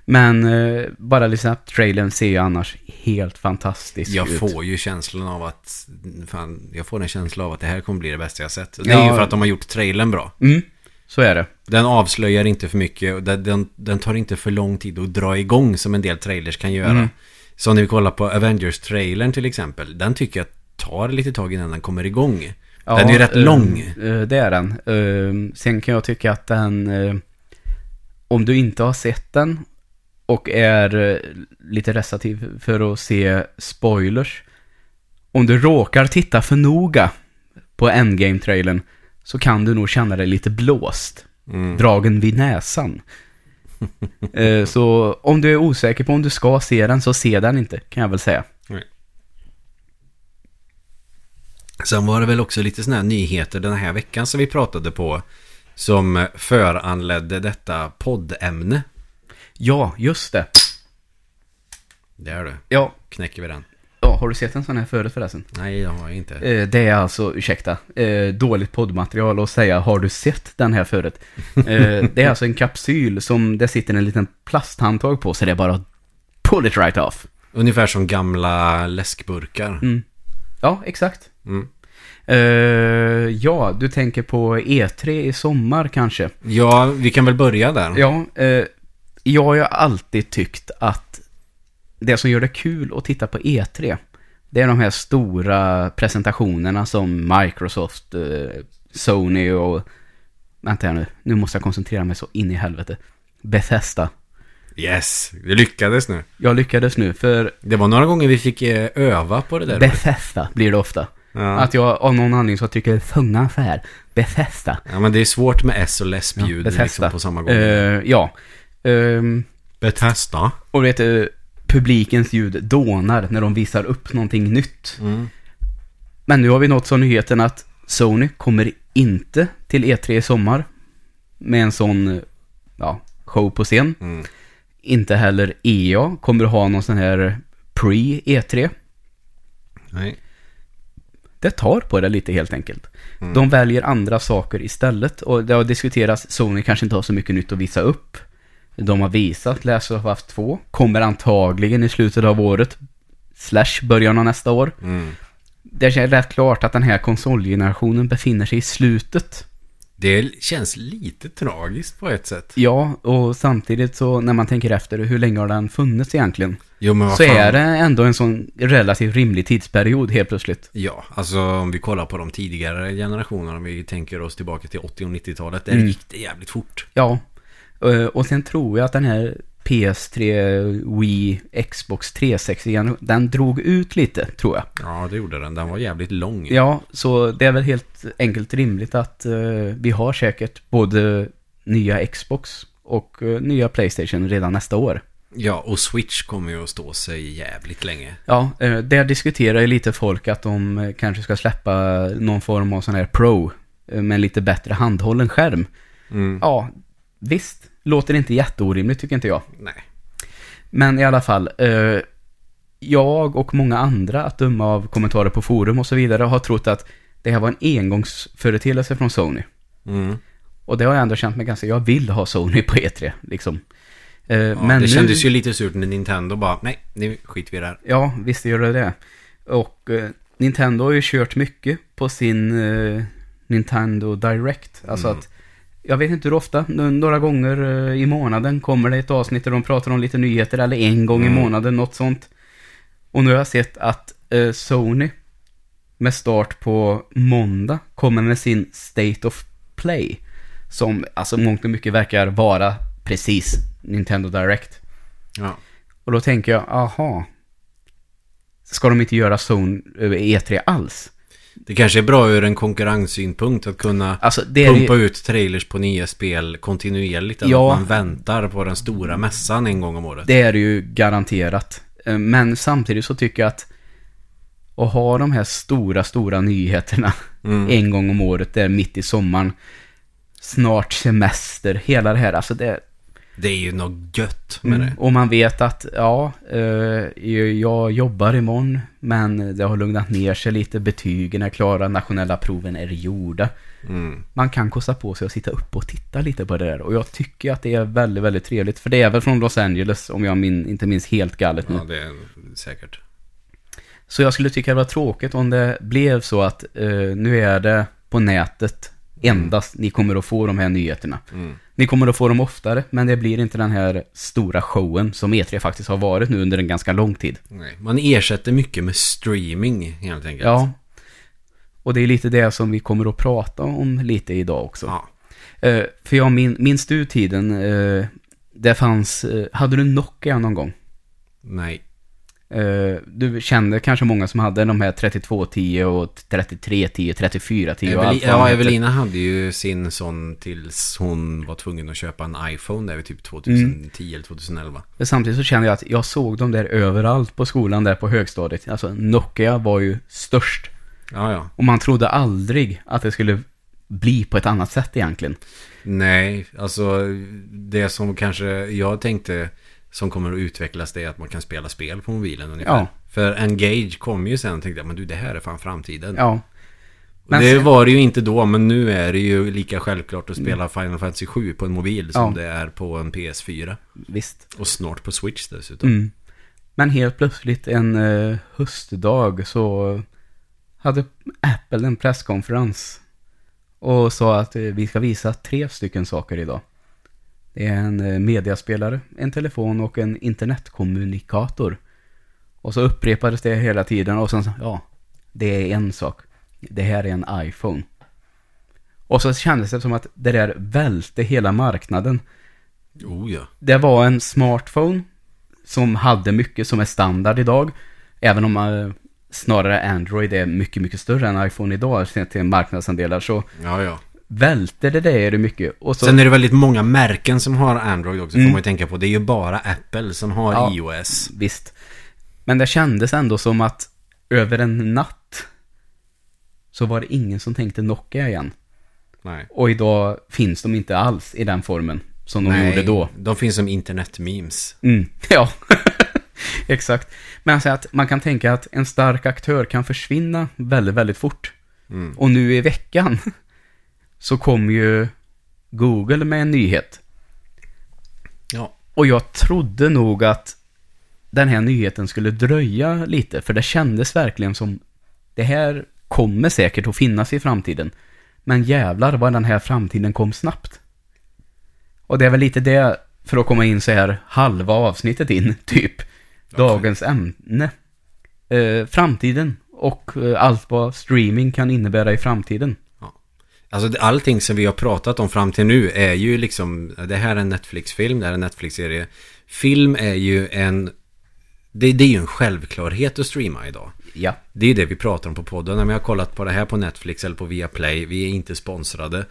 Men eh, bara snabbt, trailern ser ju annars helt fantastisk Jag ut. får ju känslan av att, fan, jag får en känsla av att det här kommer bli det bästa jag sett. Det Ja. är ju för att de har gjort trailern bra. Mm, så är det. Den avslöjar inte för mycket den, den tar inte för lång tid att dra igång som en del trailers kan göra. Mm. Så när vi kollar på Avengers-trailern till exempel, den tycker jag tar lite tag innan den kommer igång. den är ju rätt eh, lång. eh, det är den. Eh, sen kan jag tycka att den, om du inte har sett den och är lite receptiv för att se spoilers. Om du råkar titta för noga på Endgame-trailern så kan du nog känna dig lite blåst. Mm. Dragen vid näsan. (laughs) Så om du är osäker på om du ska se den så se den inte, kan jag väl säga. Sen var det väl också lite sådana här nyheter den här veckan som vi pratade på. Som föranledde detta poddämne. Ja, just det. Det är det. Ja, Knäcker vi den. ja har du sett en sån här förut förresten? Nej, det har jag inte. Eh, det är alltså, ursäkta, eh, dåligt poddmaterial att säga har du sett den här förut? Eh, det är alltså en kapsyl som det sitter en liten plasthandtag på så det är bara pull it right off. Ungefär som gamla läskburkar. Mm. Ja, exakt. Mm. Eh, ja, du tänker på E3 i sommar kanske? Ja, vi kan väl börja där. Ja, eh, jag har ju alltid tyckt att det som gör det kul att titta på E3, det är de här stora presentationerna som Microsoft, eh, Sony och... Vänta här nu, nu måste jag koncentrera mig så in i helvete. Bethesda. Yes, det lyckades nu. Jag lyckades nu, för Det var några gånger vi fick öva på det där. Bethesda blir det ofta. Ja. Att jag av någon anledning så tycker sjunga så här. Bethesda. ja, men det är svårt med S och läspljud Bethesda. liksom på samma gång. Eh, ja. Ehm, Bethesda. och vet du, publikens ljud dånar när de visar upp någonting nytt. Mm. Men nu har vi nått så nyheten att Sony kommer inte till E3 i sommar med en sån ja, show på scen. Mm. Inte heller EA kommer ha någon sån här pre-E3. Nej. Det tar på det lite helt enkelt. Mm. De väljer andra saker istället och det har diskuterats, Sony kanske inte har så mycket nytt att visa upp. De har visat Last of Us 2, kommer antagligen i slutet av året, slash början av nästa år. Mm. Det är rätt klart att den här konsolgenerationen befinner sig i slutet. Det känns lite tragiskt på ett sätt. Ja, och samtidigt så när man tänker efter hur länge har den funnits egentligen? Jo, men vad Så fan. är det ändå en sån relativt rimlig tidsperiod helt plötsligt. Ja, alltså om vi kollar på de tidigare generationerna, om vi tänker oss tillbaka till 80 och 90-talet, där Mm. gick det jävligt fort. Ja, Eh, och sen tror jag att den här PS3, Wii, Xbox 360, den drog ut lite, tror jag. Ja, det gjorde den. Den var jävligt lång. Ja, så det är väl helt enkelt rimligt att eh, vi har säkert både nya Xbox och eh, nya Playstation redan nästa år. Ja, och Switch kommer ju att stå sig jävligt länge. Ja, eh, där diskuterar ju lite folk att de eh, kanske ska släppa någon form av sån här Pro eh, med lite bättre handhållen skärm. Mm. Ja, visst. Låter inte jätteorimligt tycker inte jag. Nej. Men i alla fall, jag och många andra, att döma av kommentarer på forum och så vidare, har trott att det här var en engångsföreteelse från Sony. Mm. Och det har jag ändå känt mig ganska, jag vill ha Sony på E3, liksom. Eh, Ja, men det nu, kändes ju lite surt när Nintendo bara, nej, nu skiter vi i det här. Ja, visst gör det det. Och eh, Nintendo har ju kört mycket på sin eh, Nintendo Direct. Alltså Mm. att, jag vet inte hur ofta, några gånger eh, i månaden kommer det ett avsnitt där de pratar om lite nyheter, eller en gång Mm. i månaden, något sånt. Och nu har jag sett att eh, Sony, med start på måndag, kommer med sin State of Play. Som, alltså mångt och mycket verkar vara precis Nintendo Direct. Ja. Och då tänker jag, aha. Ska de inte göra Zone över E3 alls? Det kanske är bra ur en konkurrenssynpunkt att kunna Alltså det pumpa ju, ut trailers på nya spel kontinuerligt. Ja. att man väntar på den stora mässan en gång om året. det är ju garanterat. Eh, Men samtidigt så tycker jag att att ha de här stora, stora nyheterna Mm. en gång om året, där mitt i sommaren, snart semester, hela det här, alltså det, Det är ju något gött med Mm, det. Och man vet att, ja, eh, jag jobbar imorgon, men det har lugnat ner sig lite, betygen är klara, nationella proven är gjorda. Mm. Man kan kosta på sig att sitta upp och titta lite på det där. Och jag tycker att det är väldigt, väldigt trevligt. För det är väl från Los Angeles, om jag min, inte minns helt galet nu. Ja, det är säkert. Så jag skulle tycka det var tråkigt om det blev så att eh, nu är det på nätet endast ni kommer att få de här nyheterna. Mm. Ni kommer att få dem oftare, men det blir inte den här stora showen som E3 faktiskt har varit nu under en ganska lång tid. Nej. Man ersätter mycket med streaming helt enkelt. Ja. Och det är lite det som vi kommer att prata om lite idag också. Ja. Eh, för jag min, minns du tiden, eh, det fanns, eh, hade du Nokia någon gång? Nej. Eh, du kände kanske många som hade de här 3210 och 3310, 3410 och Eveli- allt vad de ja. Evelina hade ju sin sån tills hon var tvungen att köpa en iPhone där vid typ 2010 eller 2011. Men Samtidigt så kände jag att jag såg dem där överallt på skolan där på högstadiet. Alltså Nokia var ju störst. Ja, ja. Och man trodde aldrig att det skulle bli på ett annat sätt egentligen. Nej, alltså det som kanske jag tänkte som kommer att utvecklas det är att man kan spela spel på mobilen ungefär. Ja. För Engage kom ju sen och tänkte jag, men du det här är fan framtiden. Ja. Men det var det ju inte då, men nu är det ju lika självklart att spela Final Fantasy 7 på en mobil som Ja. det är på en PS4. Visst. Och snart på Switch dessutom. Mm. Men helt plötsligt en uh, höstdag så hade Apple en presskonferens och sa att eh, vi ska visa tre stycken saker idag. Det är en eh, mediaspelare, en telefon och en internetkommunikator. Och så upprepades det hela tiden och sen ja, det är en sak. Det här är en iPhone. Och så kändes det som att det där välte hela marknaden. Oh ja. Det var en smartphone som hade mycket som är standard idag. Även om eh, snarare Android är mycket, mycket större än iPhone idag sett till marknadsandelar så Ja, ja. Välter det där mycket. Och så, Sen är det väldigt många märken som har Android också, Mm. får man ju tänka på. Det är ju bara Apple som har Ja. iOS. Visst. Men det kändes ändå som att över en natt så var det ingen som tänkte Nokia igen. Nej. Och idag finns de inte alls i den formen som de gjorde då. de finns som internet-memes. Mm, (laughs) ja, (laughs) exakt. Men alltså att man kan tänka att en stark aktör kan försvinna väldigt, väldigt fort. Mm. Och nu i veckan så kom ju Google med en nyhet. Ja. Och jag trodde nog att den här nyheten skulle dröja lite, för det kändes verkligen som det här kommer säkert att finnas i framtiden. Men jävlar vad den här framtiden kom snabbt. Och det är väl lite det, för att komma in så här halva avsnittet in, (laughs) typ, dagens ämne. Eh, framtiden och eh, allt vad streaming kan innebära i framtiden. Alltså allting som vi har pratat om fram till nu är ju liksom, det här är en Netflix-film, det här är en Netflix-serie. Film är ju en, det, det är ju en självklarhet att streama idag. Ja. Det är ju det vi pratar om på podden. När vi har kollat på det här på Netflix eller på Viaplay, vi är inte sponsrade.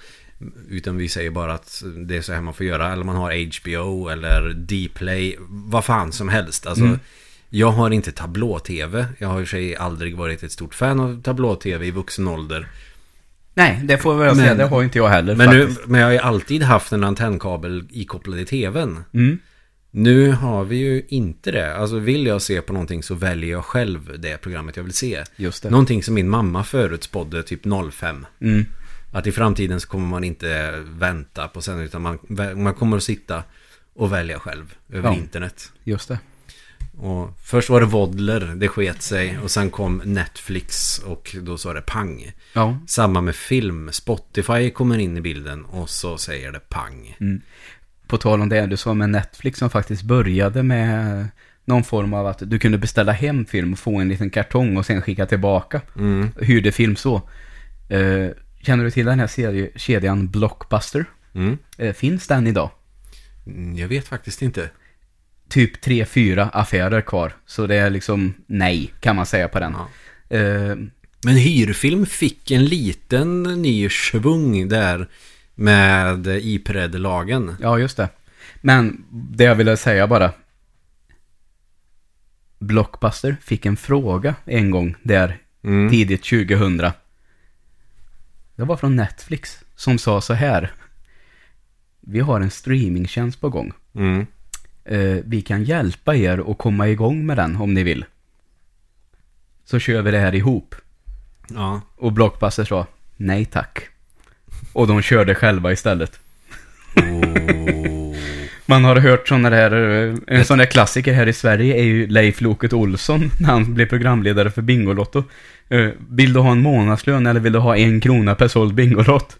Utan vi säger bara att det är så här man får göra. Eller man har HBO eller Dplay, vad fan som helst. Alltså, Jag har inte tablå-tv. Jag har i och för sig aldrig varit ett stort fan av tablå-tv i vuxen ålder. Nej, det får jag väl Men- säga, det har inte jag heller Men, nu, men jag har ju alltid haft en antennkabel ikopplad i tvn. Mm. Nu har vi ju inte det. Alltså vill jag se på någonting så väljer jag själv det programmet jag vill se. Just det. Någonting som min mamma förutspådde typ 05. Mm. Att i framtiden så kommer man inte vänta på sen utan man, man kommer att sitta och välja själv över Ja. internet. Just det. Och först var det Vodler, det sket sig. Och sen kom Netflix och då sa det pang. Ja. Samma med film. Spotify kommer in i bilden och så säger det pang. På tal om det du sa med Netflix som faktiskt började med någon form av att du kunde beställa hem film och få en liten kartong och sen skicka tillbaka. Mm. Hyrde film så. Eh, känner du till den här serie, kedjan Blockbuster? Mm. Eh, finns den idag? Mm, Jag vet faktiskt inte. Typ tre, fyra affärer kvar. Så det är liksom nej, kan man säga på den. Ja. Eh, Men hyrfilm fick en liten ny svung där med Ipred-lagen. ja, just det. Men det jag ville säga bara. Blockbuster fick en fråga en gång där Mm. tidigt 2000. Det var från Netflix som sa så här. Vi har en streamingtjänst på gång. Mm. Eh, vi kan hjälpa er att komma igång med den om ni vill. Så kör vi det här ihop. Ja. Och Blockbuster sa nej tack. Och de körde själva istället. Oh. (laughs) Man har hört sådana där, eh, en sån där klassiker här i Sverige är ju Leif Loket Olsson (laughs) när han blev programledare för Bingolotto. Eh, Vill du ha en månadslön eller vill du ha en krona per såld Bingolott?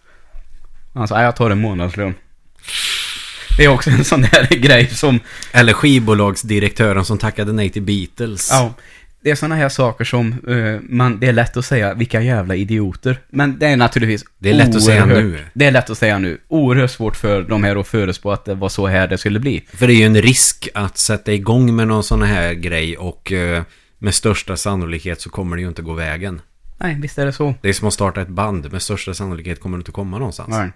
Han sa, "Nej, jag tar en månadslön. Det är också en sån där (laughs) grej som, Eller skivbolagsdirektören som tackade nej till Beatles. ja, det är såna här saker som eh, man, det är lätt att säga, vilka jävla idioter. Men det är naturligtvis Det är lätt att säga oerhört- nu. Det är lätt att säga nu. Oerhört svårt för de här att förespå att det var så här det skulle bli. För det är ju en risk att sätta igång med någon sån här grej och eh, med största sannolikhet så kommer det ju inte gå vägen. Nej, visst är det så. Det är som att starta ett band. Med största sannolikhet kommer det inte komma någonstans. Nej.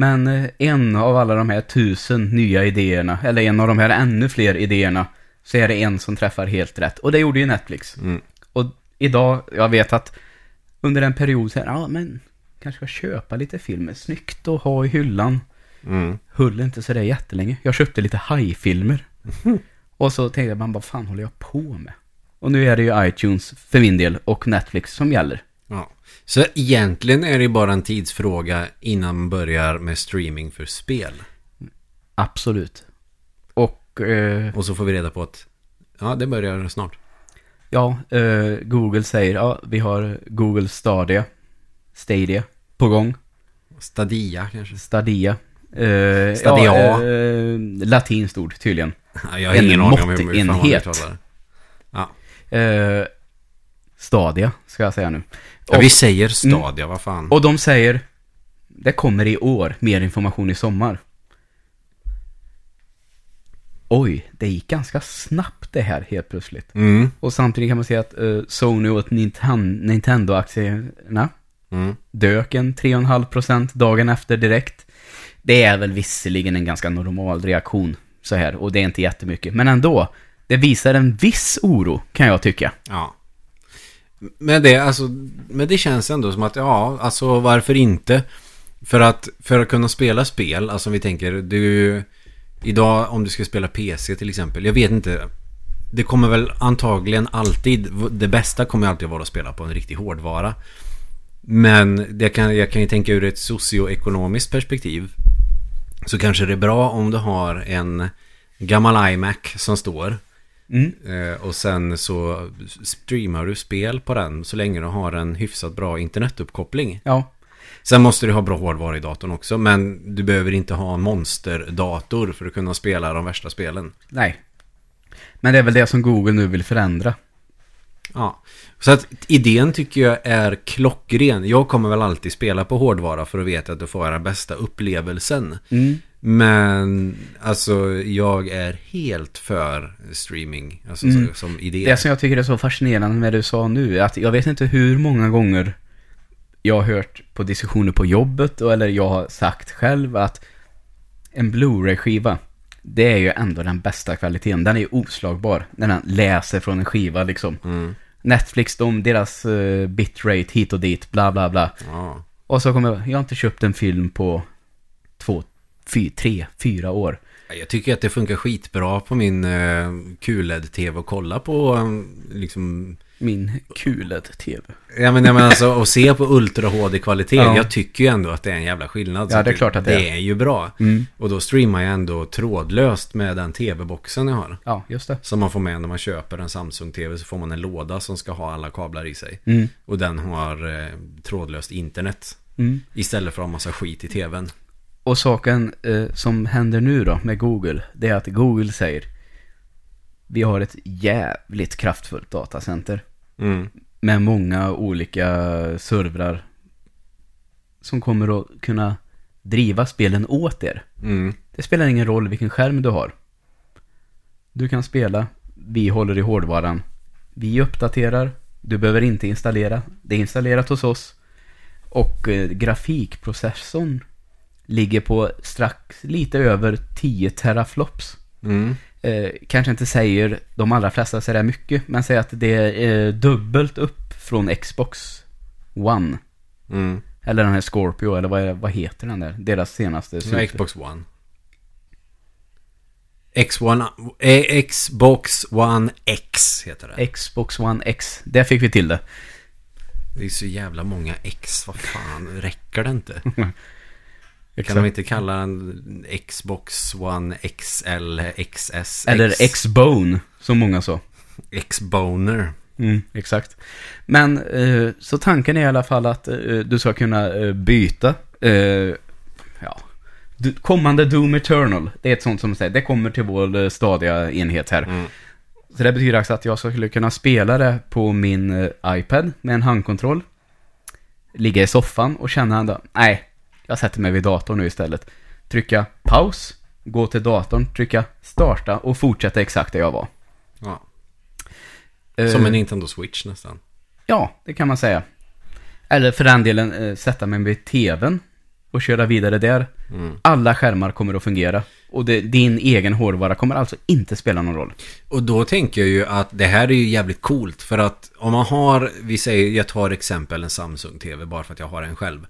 Men eh, en av alla de här tusen nya idéerna, eller en av de här ännu fler idéerna, så är det en som träffar helt rätt. Och det gjorde ju Netflix. Mm. Och idag, jag vet att under en period så här, ja men kanske ska köpa lite filmer, snyggt att ha i hyllan. Mm. Höll inte så där jättelänge. Jag köpte lite hajfilmer. (laughs) Och så tänkte jag, man vad fan håller jag på med? Och nu är det ju iTunes för min del och Netflix som gäller. Ja. Så egentligen är det bara en tidsfråga innan man börjar med streaming för spel. Absolut. Och eh, Och så får vi reda på att ja, det börjar snart. ja, eh, Google säger, ja vi har Google Stadia, Stadia på gång. Stadia kanske. Stadia. Eh, Stadia. Ja, eh, latinskt ord tydligen. Ja, jag har En ingen aning om hur. Ja. Eh, Stadia, ska jag säga nu. Ja, vi säger Stadia, vad fan. Och de säger, det kommer i år, mer information i sommar. Oj, det gick ganska snabbt det här helt plötsligt. Mm. Och samtidigt kan man säga att eh, Sony och Ninten- Nintendo-aktierna Mm. dök en 3,5% dagen efter direkt. Det är väl visserligen en ganska normal reaktion så här, och det är inte jättemycket. Men ändå, det visar en viss oro, kan jag tycka. Ja. Men det, alltså, men det känns ändå som att, ja, alltså varför inte? För att, för att kunna spela spel, alltså om vi tänker, du, idag om du ska spela PC till exempel, jag vet inte, det kommer väl antagligen alltid, det bästa kommer alltid vara att spela på en riktig hårdvara. Men det kan, jag kan ju tänka ur ett socioekonomiskt perspektiv. Så kanske det är bra om du har en gammal iMac som står. Mm. Eh, och sen så streamar du spel på den så länge du har en hyfsat bra internetuppkoppling. Ja, Sen måste du ha bra hårdvara i datorn också. Men du behöver inte ha en monsterdator för att kunna spela de värsta spelen. nej. Men det är väl det som Google nu vill förändra. Ja, så att idén tycker jag är klockren. Jag kommer väl alltid spela på hårdvara för att veta att du får den bästa upplevelsen. Mm. Men alltså jag är helt för streaming alltså, Mm. så, som idé. Det som jag tycker är så fascinerande med det du sa nu, är att jag vet inte hur många gånger jag har hört på diskussioner på jobbet, och- eller jag har sagt själv att en Blu-ray-skiva, det är ju ändå den bästa kvaliteten. Den är ju oslagbar när den läser från en skiva liksom. Mm. Netflix, de, deras uh, bitrate hit och dit, bla bla bla. Ja. Och så kommer jag, jag har inte köpt en film på två, fy, tre, fyra år. Jag tycker att det funkar skitbra på min uh, QLED-tv att kolla på eh, liksom Min QLED-TV. Ja men, jag menar alltså att se på Ultra HD-kvalitet. Ja. Jag tycker ju ändå att det är en jävla skillnad. Ja, det är klart att det det är. är ju bra. Mm. Och då streamar jag ändå trådlöst med den tv-boxen jag har. Ja, just det. Som man får med när man köper en Samsung-tv så får man en låda som ska ha alla kablar i sig. Mm. Och den har eh, trådlöst internet. Mm. Istället för att ha massa skit i tvn. Och saken eh, som händer nu då med Google, det är att Google säger vi har ett jävligt kraftfullt datacenter Mm. med många olika servrar som kommer att kunna driva spelen åt er. Mm. Det spelar ingen roll vilken skärm du har. Du kan spela, vi håller i hårdvaran, vi uppdaterar, du behöver inte installera, det är installerat hos oss. Och eh, grafikprocessorn ligger på strax lite över 10 teraflops. Mm. Eh, kanske inte säger de allra flesta så där mycket, men säger att det är dubbelt upp från Xbox One. Mm. Eller den här Scorpio, eller vad, vad heter den där? Deras senaste super- Xbox One. X1, eh, Xbox One X heter det. Xbox One X. Där fick vi till det. Det är så jävla många X, vad fan, räcker det inte? (laughs) Kan Exakt. de inte kalla den Xbox One XL, XS, Eller X-Bone, som många sa. X-Boner? Mm, exakt. Men, eh, så tanken är i alla fall att eh, du ska kunna eh, byta, eh, ja, du, kommande Doom Eternal. Det är ett sånt som säger, det kommer till vår eh, stadiga enhet här. Mm. Så det betyder alltså att jag skulle kunna spela det på min eh, iPad med en handkontroll. Ligga i soffan och känna ändå, nej, jag sätter mig vid datorn nu istället. Trycka paus, gå till datorn, trycka starta och fortsätta exakt där jag var. Ja. Eh, Som en Nintendo Switch nästan. Ja, det kan man säga. Eller för den delen eh, sätta mig vid tvn och köra vidare där. Mm. Alla skärmar kommer att fungera. Och det, din egen hårdvara kommer alltså inte spela någon roll. Och då tänker jag ju att det här är ju jävligt coolt. För att om man har, vi säger, jag tar exempel en Samsung TV bara för att jag har en själv.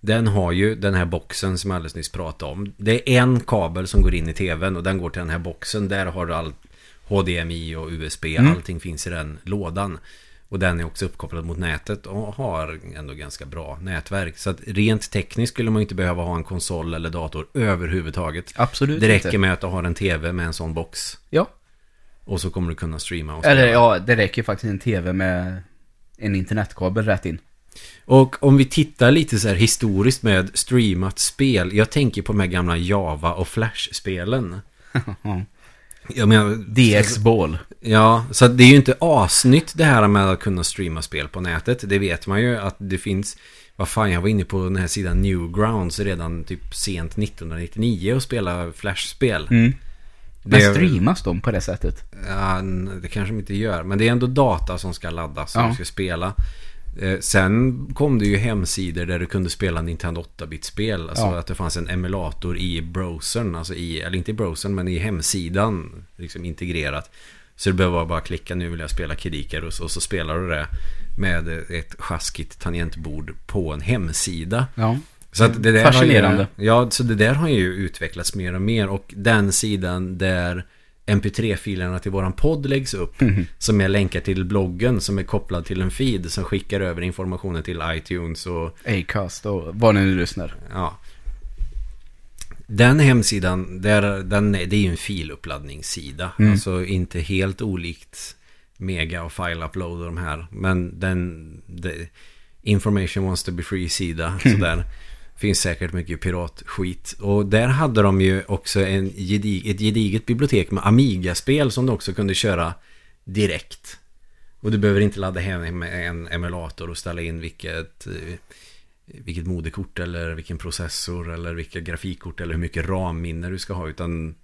Den har ju den här boxen som jag alldeles nyss pratade om. Det är en kabel som går in i TVn och den går till den här boxen. Där har du all HDMI och USB. Mm. Allting finns i den lådan. Och den är också uppkopplad mot nätet och har ändå ganska bra nätverk. Så att rent tekniskt skulle man inte behöva ha en konsol eller dator överhuvudtaget. Absolut Det räcker inte. med att du har en TV med en sån box. Ja. Och så kommer du kunna streama och Eller spela. ja, det räcker faktiskt en tv med en internetkabel rätt in. Och om vi tittar lite så här historiskt med streamat spel. Jag tänker på de här gamla Java och Flash-spelen. (laughs) Jag menar, DX-ball. Ja, så det är ju inte asnytt det här med att kunna streama spel på nätet. Det vet man ju att det finns... Vad fan, jag var inne på den här sidan Newgrounds redan typ sent 1999 och spela Flash-spel. Mm. Men streamas de på det sättet? Ja, det kanske de inte gör. Men det är ändå data som ska laddas och Ja. ska spela. Eh, sen kom det ju hemsidor där du kunde spela Nintendo 8-bit-spel. Alltså Ja. att det fanns en emulator i browsern. Alltså i, eller inte i browsern, men i hemsidan. Liksom integrerat. Så du behöver bara klicka nu vill jag spela Kid och så spelar du det med ett sjaskigt tangentbord på en hemsida. Ja. Så det där Fascinerande. Har ju, ja, så det där har ju utvecklats mer och mer. Och den sidan där mp3-filerna till våran podd läggs upp. Mhm. Som är länkar till bloggen som är kopplad till en feed som skickar över informationen till iTunes och Acast och vad ni nu lyssnar. ja. Den hemsidan, där, den, är- det är ju en filuppladdningssida. Mm. Alltså inte helt olikt Mega och File Upload och de här. Men den, det, Information wants to be free-sida. Sådär. Finns säkert mycket piratskit. Och där hade de ju också en gedig, ett gediget bibliotek med Amiga-spel som du också kunde köra direkt. Och du behöver inte ladda hem en emulator och ställa in vilket, eh, vilket moderkort eller vilken processor eller vilka grafikkort eller hur mycket RAM-minne du ska ha. Utan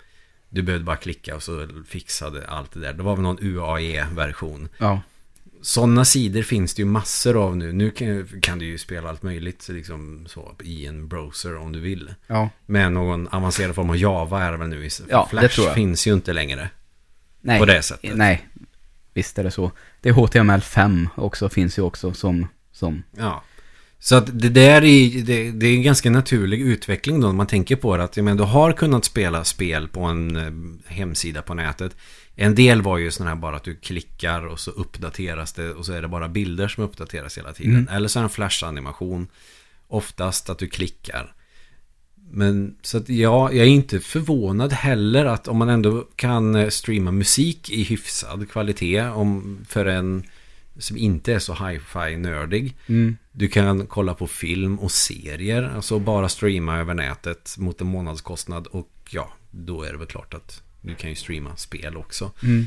du behövde bara klicka och så fixade allt det där. Det var väl någon UAE-version. Ja. Sådana sidor finns det ju massor av nu. Nu kan, kan du ju spela allt möjligt liksom så, i en browser om du vill. Ja. Med någon avancerad form av Java är det väl nu. Ja, det Flash tror jag. finns ju inte längre. Nej. På det sättet. Nej. Visst är det så. Det är HTML5 också, finns ju också som, som Ja. Så att det där är, det, det är en ganska naturlig utveckling då. När man tänker på det. Att menar, du har kunnat spela spel på en eh, hemsida på nätet. En del var ju sådana här bara att du klickar och så uppdateras det. Och så är det bara bilder som uppdateras hela tiden. Mm. Eller så är det en flash-animation. Oftast att du klickar. Men så att ja, jag är inte förvånad heller att om man ändå kan eh, streama musik i hyfsad kvalitet om, för en som inte är så hi-fi nördig. mm. Du kan kolla på film och serier, alltså bara streama över nätet mot en månadskostnad och ja, då är det väl klart att du kan ju streama spel också. Mm.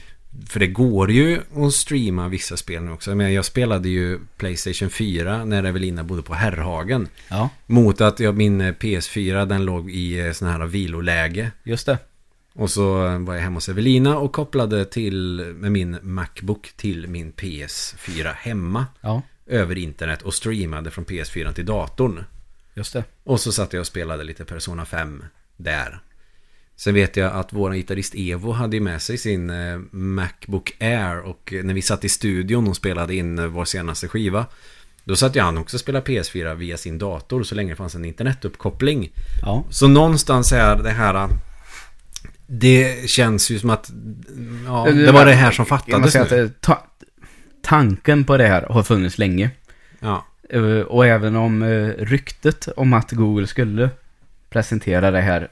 För det går ju att streama vissa spel nu också. Men jag spelade ju Playstation 4 när Evelina bodde på Herrhagen. Ja, Mot att jag, min eh, PS4 den låg i eh, sån här viloläge. just det. Och så var jag hemma hos Evelina och kopplade till med min Macbook till min PS4 hemma. Ja, Över internet och streamade från PS4 till datorn. just det. Och så satt jag och spelade lite Persona 5 där. Sen vet jag att vår gitarrist Evo hade med sig sin eh, Macbook Air och när vi satt i studion och spelade in eh, vår senaste skiva då satt ju han också och spelade PS4 via sin dator så länge det fanns en internetuppkoppling. Ja, Så någonstans är det här eh, det känns ju som att ja, det var det här som fattades att nu. eh, ta, tanken på det här har funnits länge. Ja, Eh, Och även om eh, ryktet om att Google skulle presentera det här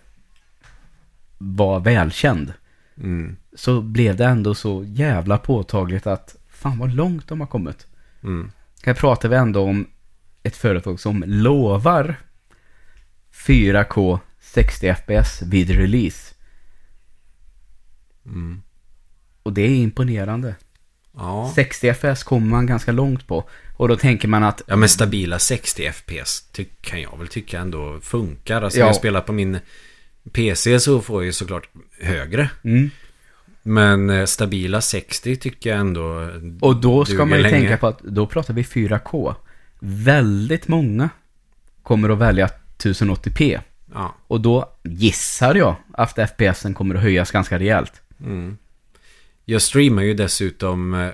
var välkänd. mm, Så blev det ändå så jävla påtagligt att fan vad långt de har kommit. mm, Här pratar vi ändå om ett företag som lovar 4K 60 FPS vid release. mm. Och det är imponerande. Ja. 60 FPS kommer man ganska långt på. Och då tänker man att Ja men stabila 60 FPS kan jag väl tycka ändå funkar. Alltså Ja. jag spelar på min PC så får ju såklart högre. mm, Men eh, stabila 60 tycker jag ändå Och då ska man ju länge. tänka på att då pratar vi 4K. Väldigt många kommer att välja 1080p. Ja. Och då gissar jag att FPSen kommer att höjas ganska rejält. Mm. Jag streamar ju dessutom... eh,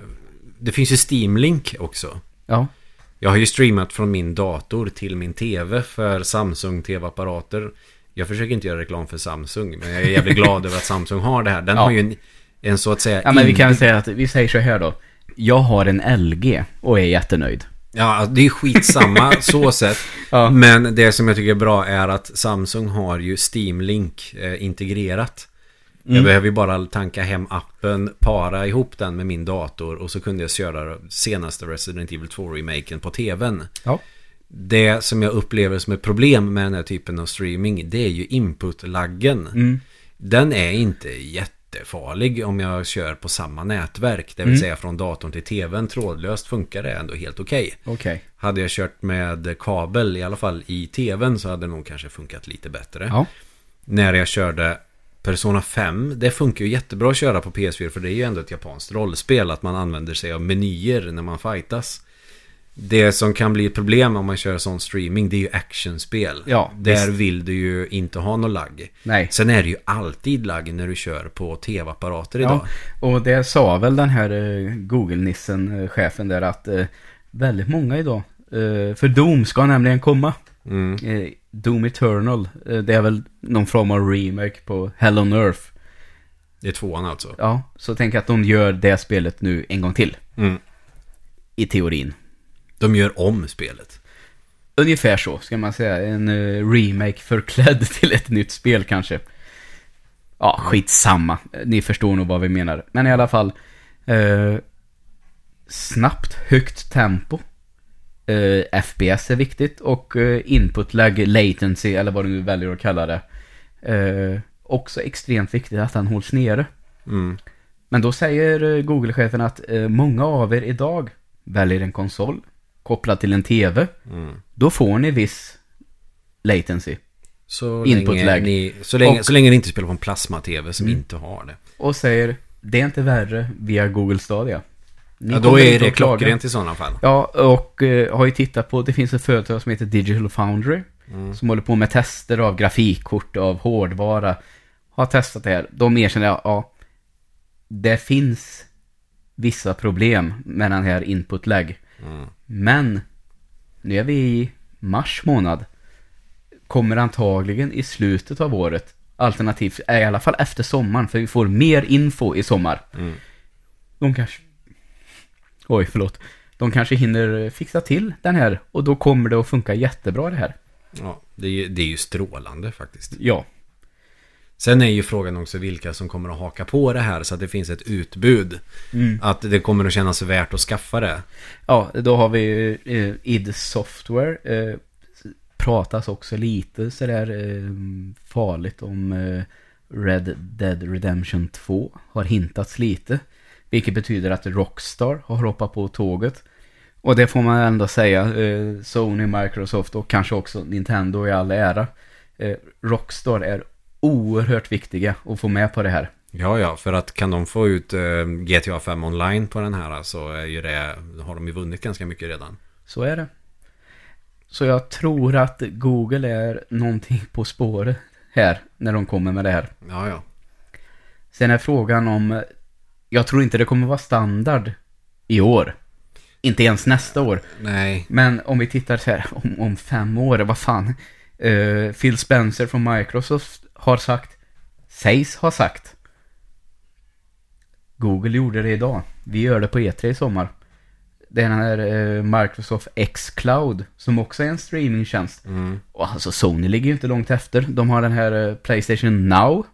Det finns ju Steam Link också. Ja. Jag har ju streamat från min dator till min tv för Samsung tv-apparater. Jag försöker inte göra reklam för Samsung, men jag är jävligt glad över att Samsung har det här. Den Ja. har ju en, en så att säga... Ja men vi kan väl säga att, vi säger så här då. Jag har en LG och är jättenöjd. Ja, det är skitsamma (laughs) så sett. Ja. Men det som jag tycker är bra är att Samsung har ju Steam Link eh, integrerat. Mm. Jag behöver ju bara tanka hem appen, para ihop den med min dator och så kunde jag köra senaste Resident Evil 2-remaken på tvn. Ja. Det som jag upplever som ett problem med den här typen av streaming det är ju input-laggen. Mm. Den är inte jättefarlig om jag kör på samma nätverk. Det vill Mm. säga från datorn till tvn trådlöst funkar det ändå helt okej. Okej. Hade jag kört med kabel, i alla fall i tvn, så hade det nog kanske funkat lite bättre. Ja. När jag körde Persona 5, det funkar ju jättebra att köra på PS4 för det är ju ändå ett japanskt rollspel, att man använder sig av menyer när man fightas. Det som kan bli ett problem om man kör sån streaming, det är ju actionspel. Ja, Där visst. vill du ju inte ha någon lagg. Nej. Sen är det ju alltid lagg när du kör på tv-apparater idag. Ja, och det sa väl den här eh, Google-nissen, eh, chefen där, att eh, väldigt många idag, för Doom ska nämligen komma. Mm. Doom Eternal, det är väl någon form av remake på Hell on Earth. Det är tvåan alltså. Ja, så tänk att de gör det spelet nu en gång till, Mm. i teorin. De gör om spelet. Ungefär så, ska man säga. En eh, remake förklädd (laughs) till ett nytt spel kanske. Ja, skitsamma. Ni förstår nog vad vi menar. Men i alla fall. Eh, snabbt, högt tempo. Eh, FPS är viktigt och eh, input lag, latency eller vad du nu väljer att kalla det. Eh, också extremt viktigt att den hålls nere. Mm. Men då säger eh, Google-chefen att eh, många av er idag väljer en konsol kopplad till en TV. Mm. Då får ni viss latency. Så, Input lag. ni, så, länge, Och- så länge ni inte spelar på en plasma-tv som Mm. inte har det. Och säger, det är inte värre via Google Stadia. Ni Ja, då är det klockrent i sådana fall. Ja, och eh, har ju tittat på, det finns ett företag som heter Digital Foundry. Mm. Som håller på med tester av grafikkort, av hårdvara. Har testat det här. De erkänner, ja, ja det finns vissa problem med den här input lag. Mm. Men nu är vi i mars månad. Kommer antagligen i slutet av året. Alternativt är i alla fall efter sommaren. För vi får mer info i sommar. Mm. De kanske... Oj, förlåt. De kanske hinner fixa till den här. Och då kommer det att funka jättebra det här. Ja, det är, ju- det är ju strålande faktiskt. Ja. Sen är ju frågan också vilka som kommer att haka på det här så att det finns ett utbud. Mm. Att det kommer att kännas värt att skaffa det. Ja, då har vi eh, id Software. Eh, pratas också lite sådär eh, farligt om eh, Red Dead Redemption 2. Har hintats lite. Vilket betyder att Rockstar har hoppat på tåget. Och det får man ändå säga. Eh, Sony, Microsoft och kanske också Nintendo i all ära. Eh, Rockstar är oerhört viktiga att få med på det här. Ja, ja, för att kan de få ut eh, GTA 5 online på den här så är ju det, har de ju vunnit ganska mycket redan. Så är det. Så jag tror att Google är någonting på spåret här när de kommer med det här. Ja, ja. Sen är frågan om, jag tror inte det kommer vara standard i år. Inte ens nästa år. Nej, Men om vi tittar så här, om, om fem år, vad fan. Eh, Phil Spencer från Microsoft har sagt, sägs ha sagt. Google gjorde det idag. Vi gör det på E3 i sommar. Den här eh, Microsoft X-Cloud, som också är en streamingtjänst. mm, Och alltså Sony ligger ju inte långt efter. De har den här eh, Playstation Now.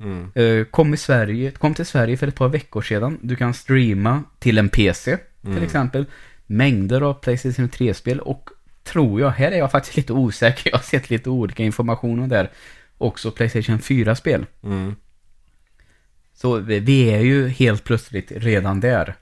mm, Eh, kom, i Sverige, kom till Sverige för ett par veckor sedan. Du kan streama till en PC till Mm. exempel. Mängder av Playstation 3-spel och tror jag, här är jag faktiskt lite osäker. (laughs) Jag har sett lite olika information om där. Också Playstation 4-spel. mm. Så vi vi är ju helt plötsligt redan där.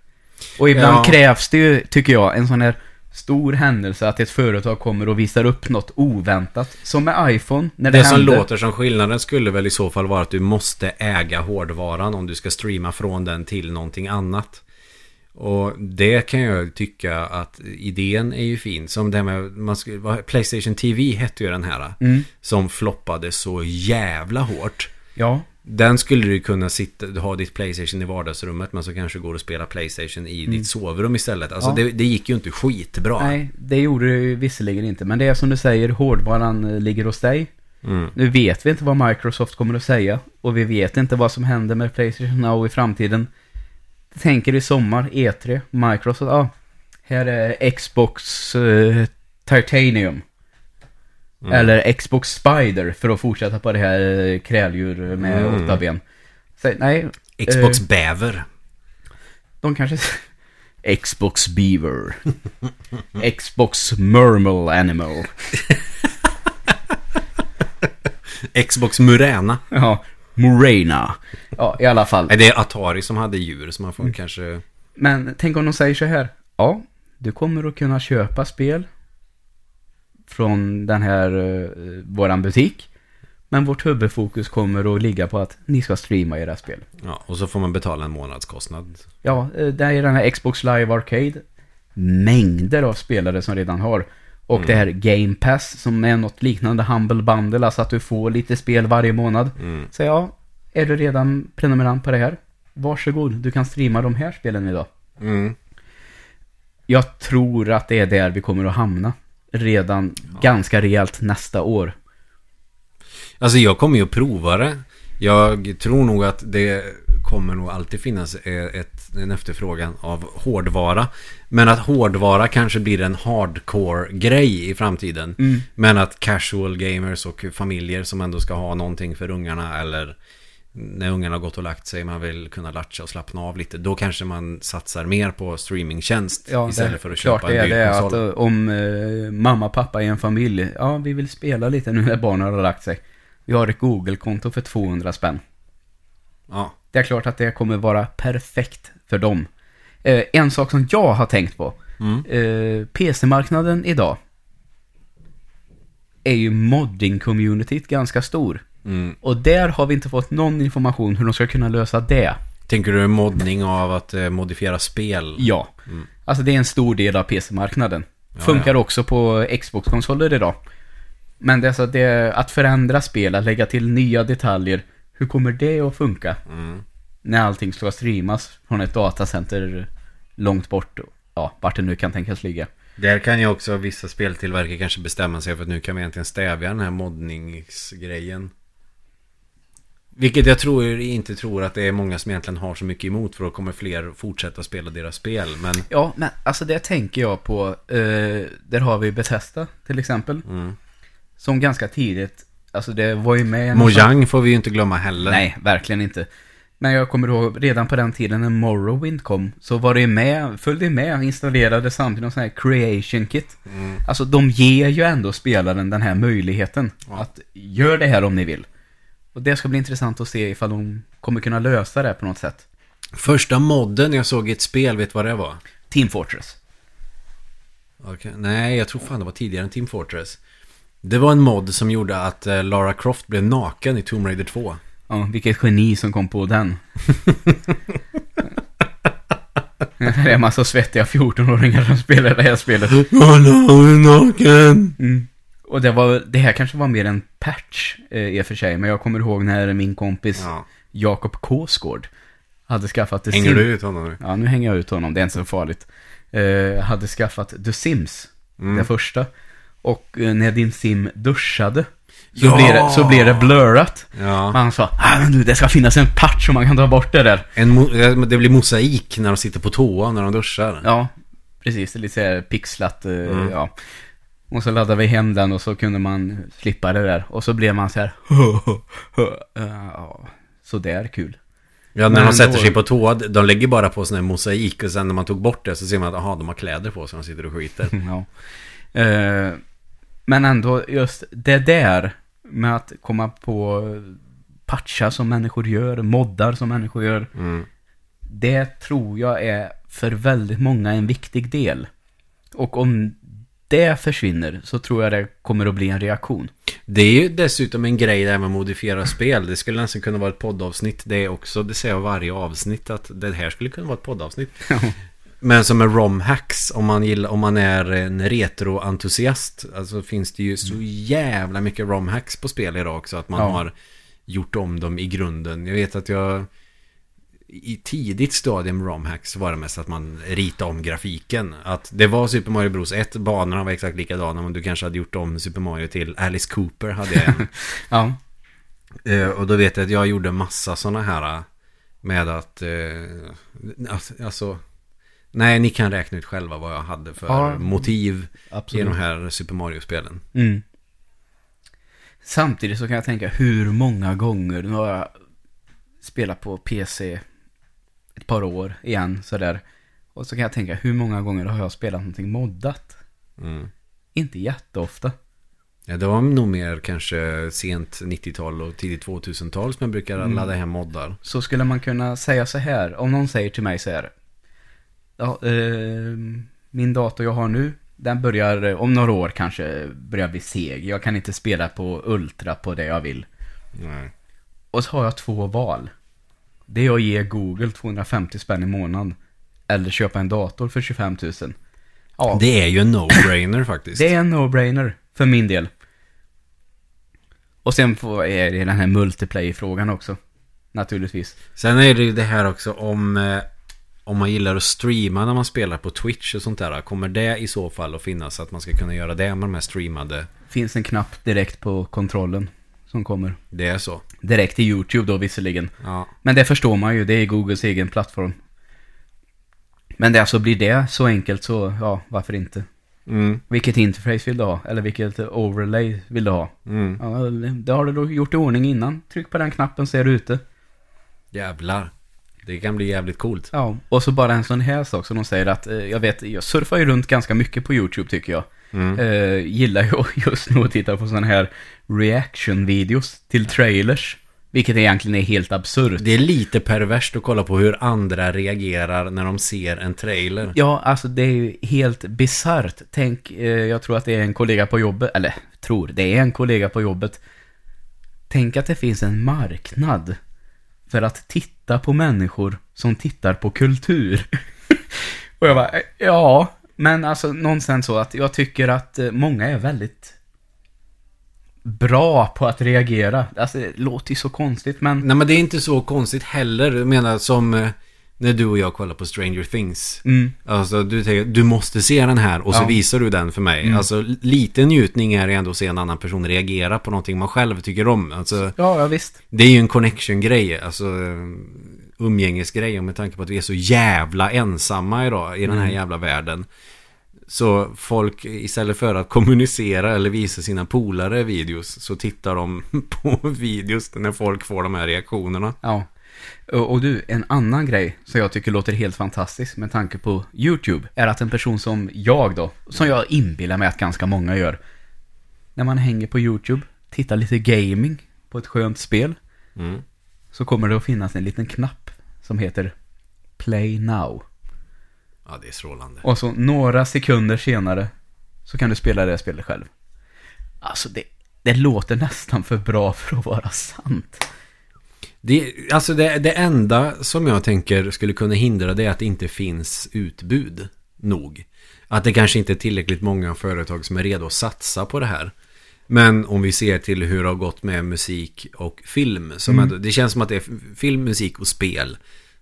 Och ibland Ja. krävs det ju, tycker jag, en sån här stor händelse att ett företag kommer och visar upp något oväntat. Som med iPhone, när det, Det, som låter som skillnaden skulle väl i så fall vara att du måste äga hårdvaran om du ska streama från den till någonting annat. Och det kan jag tycka att idén är ju fin. Som det här med, man skulle, Playstation TV hette ju den här. Som floppade så jävla hårt. Ja, Den skulle du kunna sitta, har ditt Playstation i vardagsrummet men så kanske går och spela Playstation i ditt sovrum istället. Alltså Ja. det, det gick ju inte skitbra. nej, det gjorde det ju visserligen inte. Men det är som du säger, hårdvaran eh, ligger hos dig. Mm. Nu vet vi inte vad Microsoft kommer att säga. Och vi vet inte vad som händer med Playstation Now i framtiden. Tänker i sommar, E3, Microsoft, ja. Här är Xbox eh, Titanium. Mm. Eller Xbox Spider, för att fortsätta på det här eh, kräldjur med Mm. åtta ben. Så, nej, Xbox eh, Bäver. de kanske... (laughs) Xbox Beaver. (laughs) Xbox Mermal Animal. (laughs) Xbox Murena. Ja, Morena. Ja, i alla fall. Nej, det är Atari som hade djur så man får Mm. kanske... Men tänk om de säger så här. Ja, du kommer att kunna köpa spel från den här, uh, våran butik. Men vårt huvudfokus kommer att ligga på att ni ska streama era spel. Ja, och så får man betala en månadskostnad. Ja, eh, det är den här Xbox Live Arcade. Mängder av spelare som redan har. Och det här Game Pass som är något liknande Humble Bundle, alltså att du får lite spel varje månad. Mm. Så ja, är du redan prenumerant på det här? Varsågod, du kan streama de här spelen idag. Mm. Jag tror att det är där vi kommer att hamna. Redan ganska rejält nästa år. Alltså jag kommer ju att prova det. Jag tror nog att det kommer nog alltid finnas eh, ett, en efterfrågan av hårdvara. Men att hårdvara kanske blir en hardcore-grej i framtiden. Mm. Men att casual gamers och familjer som ändå ska ha någonting för ungarna eller när ungarna har gått och lagt sig, man vill kunna latcha och slappna av lite. Då kanske man satsar mer på streamingtjänst Ja, istället det, för att köpa det en är dyr det att konsol. eh, om eh, mamma och pappa i en familj, ja vi vill spela lite nu när barnen har lagt sig. Vi har ett Google-konto för 200 spänn. Ja. Det är klart att det kommer vara perfekt för dem. Eh, en sak som jag har tänkt på. Mm. Eh, PC-marknaden idag är ju modding-communityt ganska stor. Mm. Och där har vi inte fått någon information hur de ska kunna lösa det. Tänker du moddning av att eh, modifiera spel? Ja. Mm. Alltså det är en stor del av PC-marknaden. Ja, Funkar också på Xbox-konsoler idag. Men det är så att, det, att förändra spel, att lägga till nya detaljer. Hur kommer det att funka? Mm. När allting ska streamas från ett datacenter långt bort. Ja, vart det nu kan tänkas ligga. Där kan ju också vissa speltillverkare kanske bestämma sig för att nu kan vi egentligen stävja den här moddningsgrejen. Vilket jag tror, inte tror att det är många som egentligen har så mycket emot för då kommer fler fortsätta spela deras spel. Men Ja, men alltså det tänker jag på. Eh, där har vi Bethesda till exempel. mm. Som ganska tidigt, alltså det var ju med... Mojang får vi ju inte glömma heller. Nej, verkligen inte. Men jag kommer ihåg, redan på den tiden när Morrowind kom, så var det med, följde med och installerade samtidigt någon sån här creation kit. Mm. Alltså de ger ju ändå spelaren den här möjligheten. Ja. Att gör det här om ni vill. Och det ska bli intressant att se ifall de kommer kunna lösa det på något sätt. Första modden jag såg i ett spel, vet du vad det var? Team Fortress. Okej, Nej, jag tror fan det var tidigare än Team Fortress. Det var en mod som gjorde att eh, Lara Croft blev naken i Tomb Raider 2. Ja, vilket geni som kom på den. (laughs) det är en massa svettiga 14-åringar som spelar det här spelet. Alla är naken! Mm. Och det, var, det här kanske var mer en patch eh, i och för sig, men jag kommer ihåg när min kompis Ja. Jakob Kåsgård hade skaffat The Hänger Sims. du ut honom nu? Ja, nu hänger jag ut honom, det är inte så farligt. Eh, hade skaffat The Sims, Mm. det första. Och eh, när din sim duschade, så, Ja! blev, det, så blev det blurrat. Ja. Men han sa, ah, men du, det ska finnas en patch som man kan ta bort det där. En eh, det blir mosaik när de sitter på toa när de duschar. Ja, precis. Det är lite så här pixlat, eh, Mm. ja. Och så laddade vi hem den och så kunde man slippa det där. Och så blev man så här, (laughs) så där kul. Ja, när Men de sätter då- sig på toa, de lägger bara på sån här mosaik och sen när man tog bort det så ser man att aha, de har kläder på sig de sitter och skiter. (laughs) ja. Men ändå just det där med att komma på patchar som människor gör, moddar som människor gör. Mm. Det tror jag är för väldigt många en viktig del. Och om det försvinner så tror jag det kommer att bli en reaktion. Det är ju dessutom en grej där med att modifiera spel. Det skulle nästan kunna vara ett poddavsnitt det också. Det säger jag varje avsnitt att det här skulle kunna vara ett poddavsnitt. Men som en ROM-hacks, om man, gillar, om man är en retro-entusiast, alltså finns det ju så jävla mycket ROM-hacks på spel idag också, att man Ja. har gjort om dem i grunden. Jag vet att jag i tidigt stadium ROM-hacks var det mest att man ritade om grafiken. Att det var Super Mario Bros 1, banorna var exakt likadana, men du kanske hade gjort om Super Mario till Alice Cooper, hade jag en. (laughs) Ja. Eh, och då vet jag att jag gjorde massa sådana här eh, med att, eh, att- alltså, nej ni kan räkna ut själva vad jag hade för Ja. motiv i Absolut. de här Super Mario-spelen. Mm. Samtidigt så kan jag tänka hur många gånger, nu har jag spelat på PC ett par år igen sådär. Och så kan jag tänka hur många gånger har jag spelat någonting moddat? Mm. Inte jätteofta. Ja, det var nog mer kanske sent 90-tal och tidigt 2000-tal som jag brukar Mm. ladda hem moddar. Så skulle man kunna säga så här, om någon säger till mig så här. Ja, eh, min dator jag har nu, den börjar eh, om några år kanske börjar bli seg. Jag kan inte spela på Ultra på det jag vill. Nej. Och så har jag två val. Det är att ge Google 250 spänn i månaden. Eller köpa en dator för 25 000. Ja, det, Det är ju en no-brainer (clears throat) faktiskt. är en no-brainer för min del. Och sen är det den här multiplayer-frågan också. Naturligtvis. Sen är det ju det här också om, eh, om man gillar att streama när man spelar på Twitch och sånt där. Kommer det i så fall att finnas att man ska kunna göra det med de här streamade? Finns en knapp direkt på kontrollen som kommer. Det är så. Direkt till YouTube då visserligen. Ja. Men det förstår man ju, det är Googles egen plattform. Men det alltså blir det så enkelt så, ja, varför inte? Mm. Vilket interface vill du ha? Eller vilket overlay vill du ha? Mm. Ja, det har du då gjort i ordning innan. Tryck på den knappen så är du ute. Jävlar. Det kan bli jävligt coolt. Ja, och så bara en sån här sak som de säger att, eh, jag vet, jag surfar ju runt ganska mycket på YouTube tycker jag. Mm. Eh, gillar ju (laughs) just nu att titta på sådana här reaction-videos till trailers. Vilket egentligen är helt absurt. Det är lite perverst att kolla på hur andra reagerar när de ser en trailer. Ja, alltså det är ju helt bisarrt. Tänk, eh, jag tror att det är en kollega på jobbet, eller tror, det är en kollega på jobbet. Tänk att det finns en marknad för att titta på människor som tittar på kultur. (laughs) Och jag bara, ja, men alltså någonstans så att jag tycker att eh, många är väldigt bra på att reagera. Alltså det låter ju så konstigt, men Nej men det är inte så konstigt heller. Jag menar som eh, när du och jag kollar på Stranger Things. mm, Alltså du tänker, du måste se den här och så Ja. visar du den för mig. Mm. Alltså lite njutning är det ändå att se en annan person reagera på någonting man själv tycker om. Alltså ja, ja visst. det är ju en connection-grej. Alltså umgängesgrej. Med tanke på att vi är så jävla ensamma idag i den här Mm. jävla världen. Så folk istället för att kommunicera eller visa sina polare videos så tittar de (laughs) på videos när folk får de här reaktionerna. Ja. Och du, en annan grej som jag tycker låter helt fantastisk med tanke på YouTube är att en person som jag då, som jag inbillar mig att ganska många gör, när man hänger på YouTube, tittar lite gaming på ett skönt spel, Mm. så kommer det att finnas en liten knapp som heter Play Now. Ja, det är strålande. Och så några sekunder senare så kan du spela det spelet själv. Alltså det, det låter nästan för bra för att vara sant. Det, alltså det, det enda som jag tänker skulle kunna hindra det är att det inte finns utbud nog. Att det kanske inte är tillräckligt många företag som är redo att satsa på det här. Men om vi ser till hur det har gått med musik och film. Som Mm. ändå, det känns som att det är film, musik och spel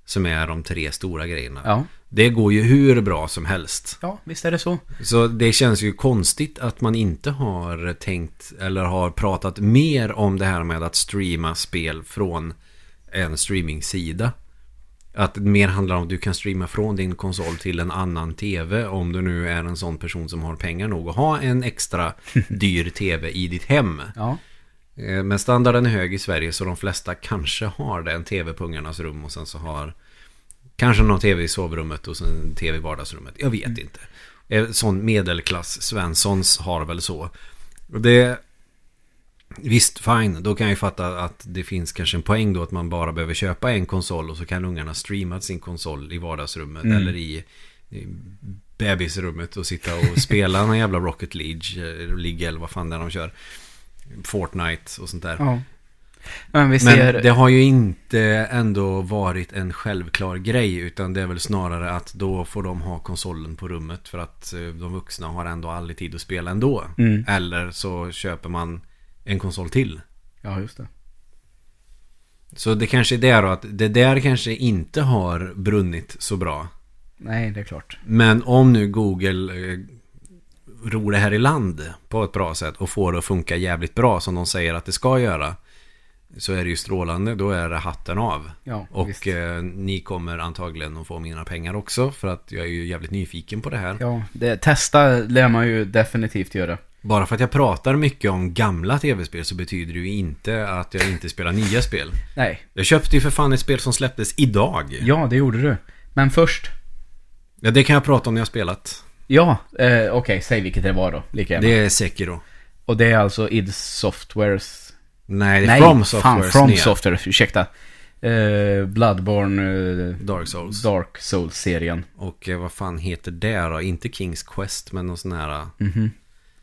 som är de tre stora grejerna. Ja, Det går ju hur bra som helst. ja visst är det så. Så det känns ju konstigt att man inte har tänkt eller har pratat mer om det här med att streama spel från en streamingsida. Att det mer handlar om att du kan streama från din konsol till en annan tv om du nu är en sån person som har pengar nog att ha en extra (laughs) dyr tv i ditt hem. Ja, Eh, Men standarden är hög i Sverige så de flesta kanske har det. En tv på ungarnas rum och sen så har kanske någon tv i sovrummet och sen en tv i vardagsrummet. Jag vet inte. Eh, Sån medelklass Svenssons har väl så. Och det... Visst, fine. Då kan jag ju fatta att det finns kanske en poäng då att man bara behöver köpa en konsol och så kan ungarna streama sin konsol i vardagsrummet Mm. eller i, i bebisrummet och sitta och spela någon jävla Rocket League, eh, League eller vad fan det är de kör. Fortnite och sånt där. ja. Men vi Men ser... det har ju inte ändå varit en självklar grej utan det är väl snarare att då får de ha konsolen på rummet för att eh, de vuxna har ändå aldrig tid att spela ändå. Mm. Eller så köper man en konsol till. Ja, just det. Så det kanske är det då att det där kanske inte har brunnit så bra. Nej, det är klart. Men om nu Google eh, ror det här i land på ett bra sätt och får det att funka jävligt bra som de säger att det ska göra. Så är det ju strålande, då är det hatten av. Ja, Och visst. eh, ni kommer antagligen att få mina pengar också för att jag är ju jävligt nyfiken på det här. Ja, det, testa lär man ju definitivt göra. Bara för att jag pratar mycket om gamla tv-spel så betyder det ju inte att jag inte spelar nya spel. Nej. Jag köpte ju för fan ett spel som släpptes idag. Ja, det gjorde du. Men först. Ja, det kan jag prata om när jag har spelat. Ja, eh, okej, säg vilket det var då. Lika gärna. Det är Sekiro. Och det är alltså id Softwares... Nej, det är Nej, From fan, Softwares From nya. Software, ursäkta. Eh, Bloodborne... Eh, Dark Souls. Dark Souls-serien. Och eh, vad fan heter det då? Inte Kings Quest, men någon sån här... eh, Mhm.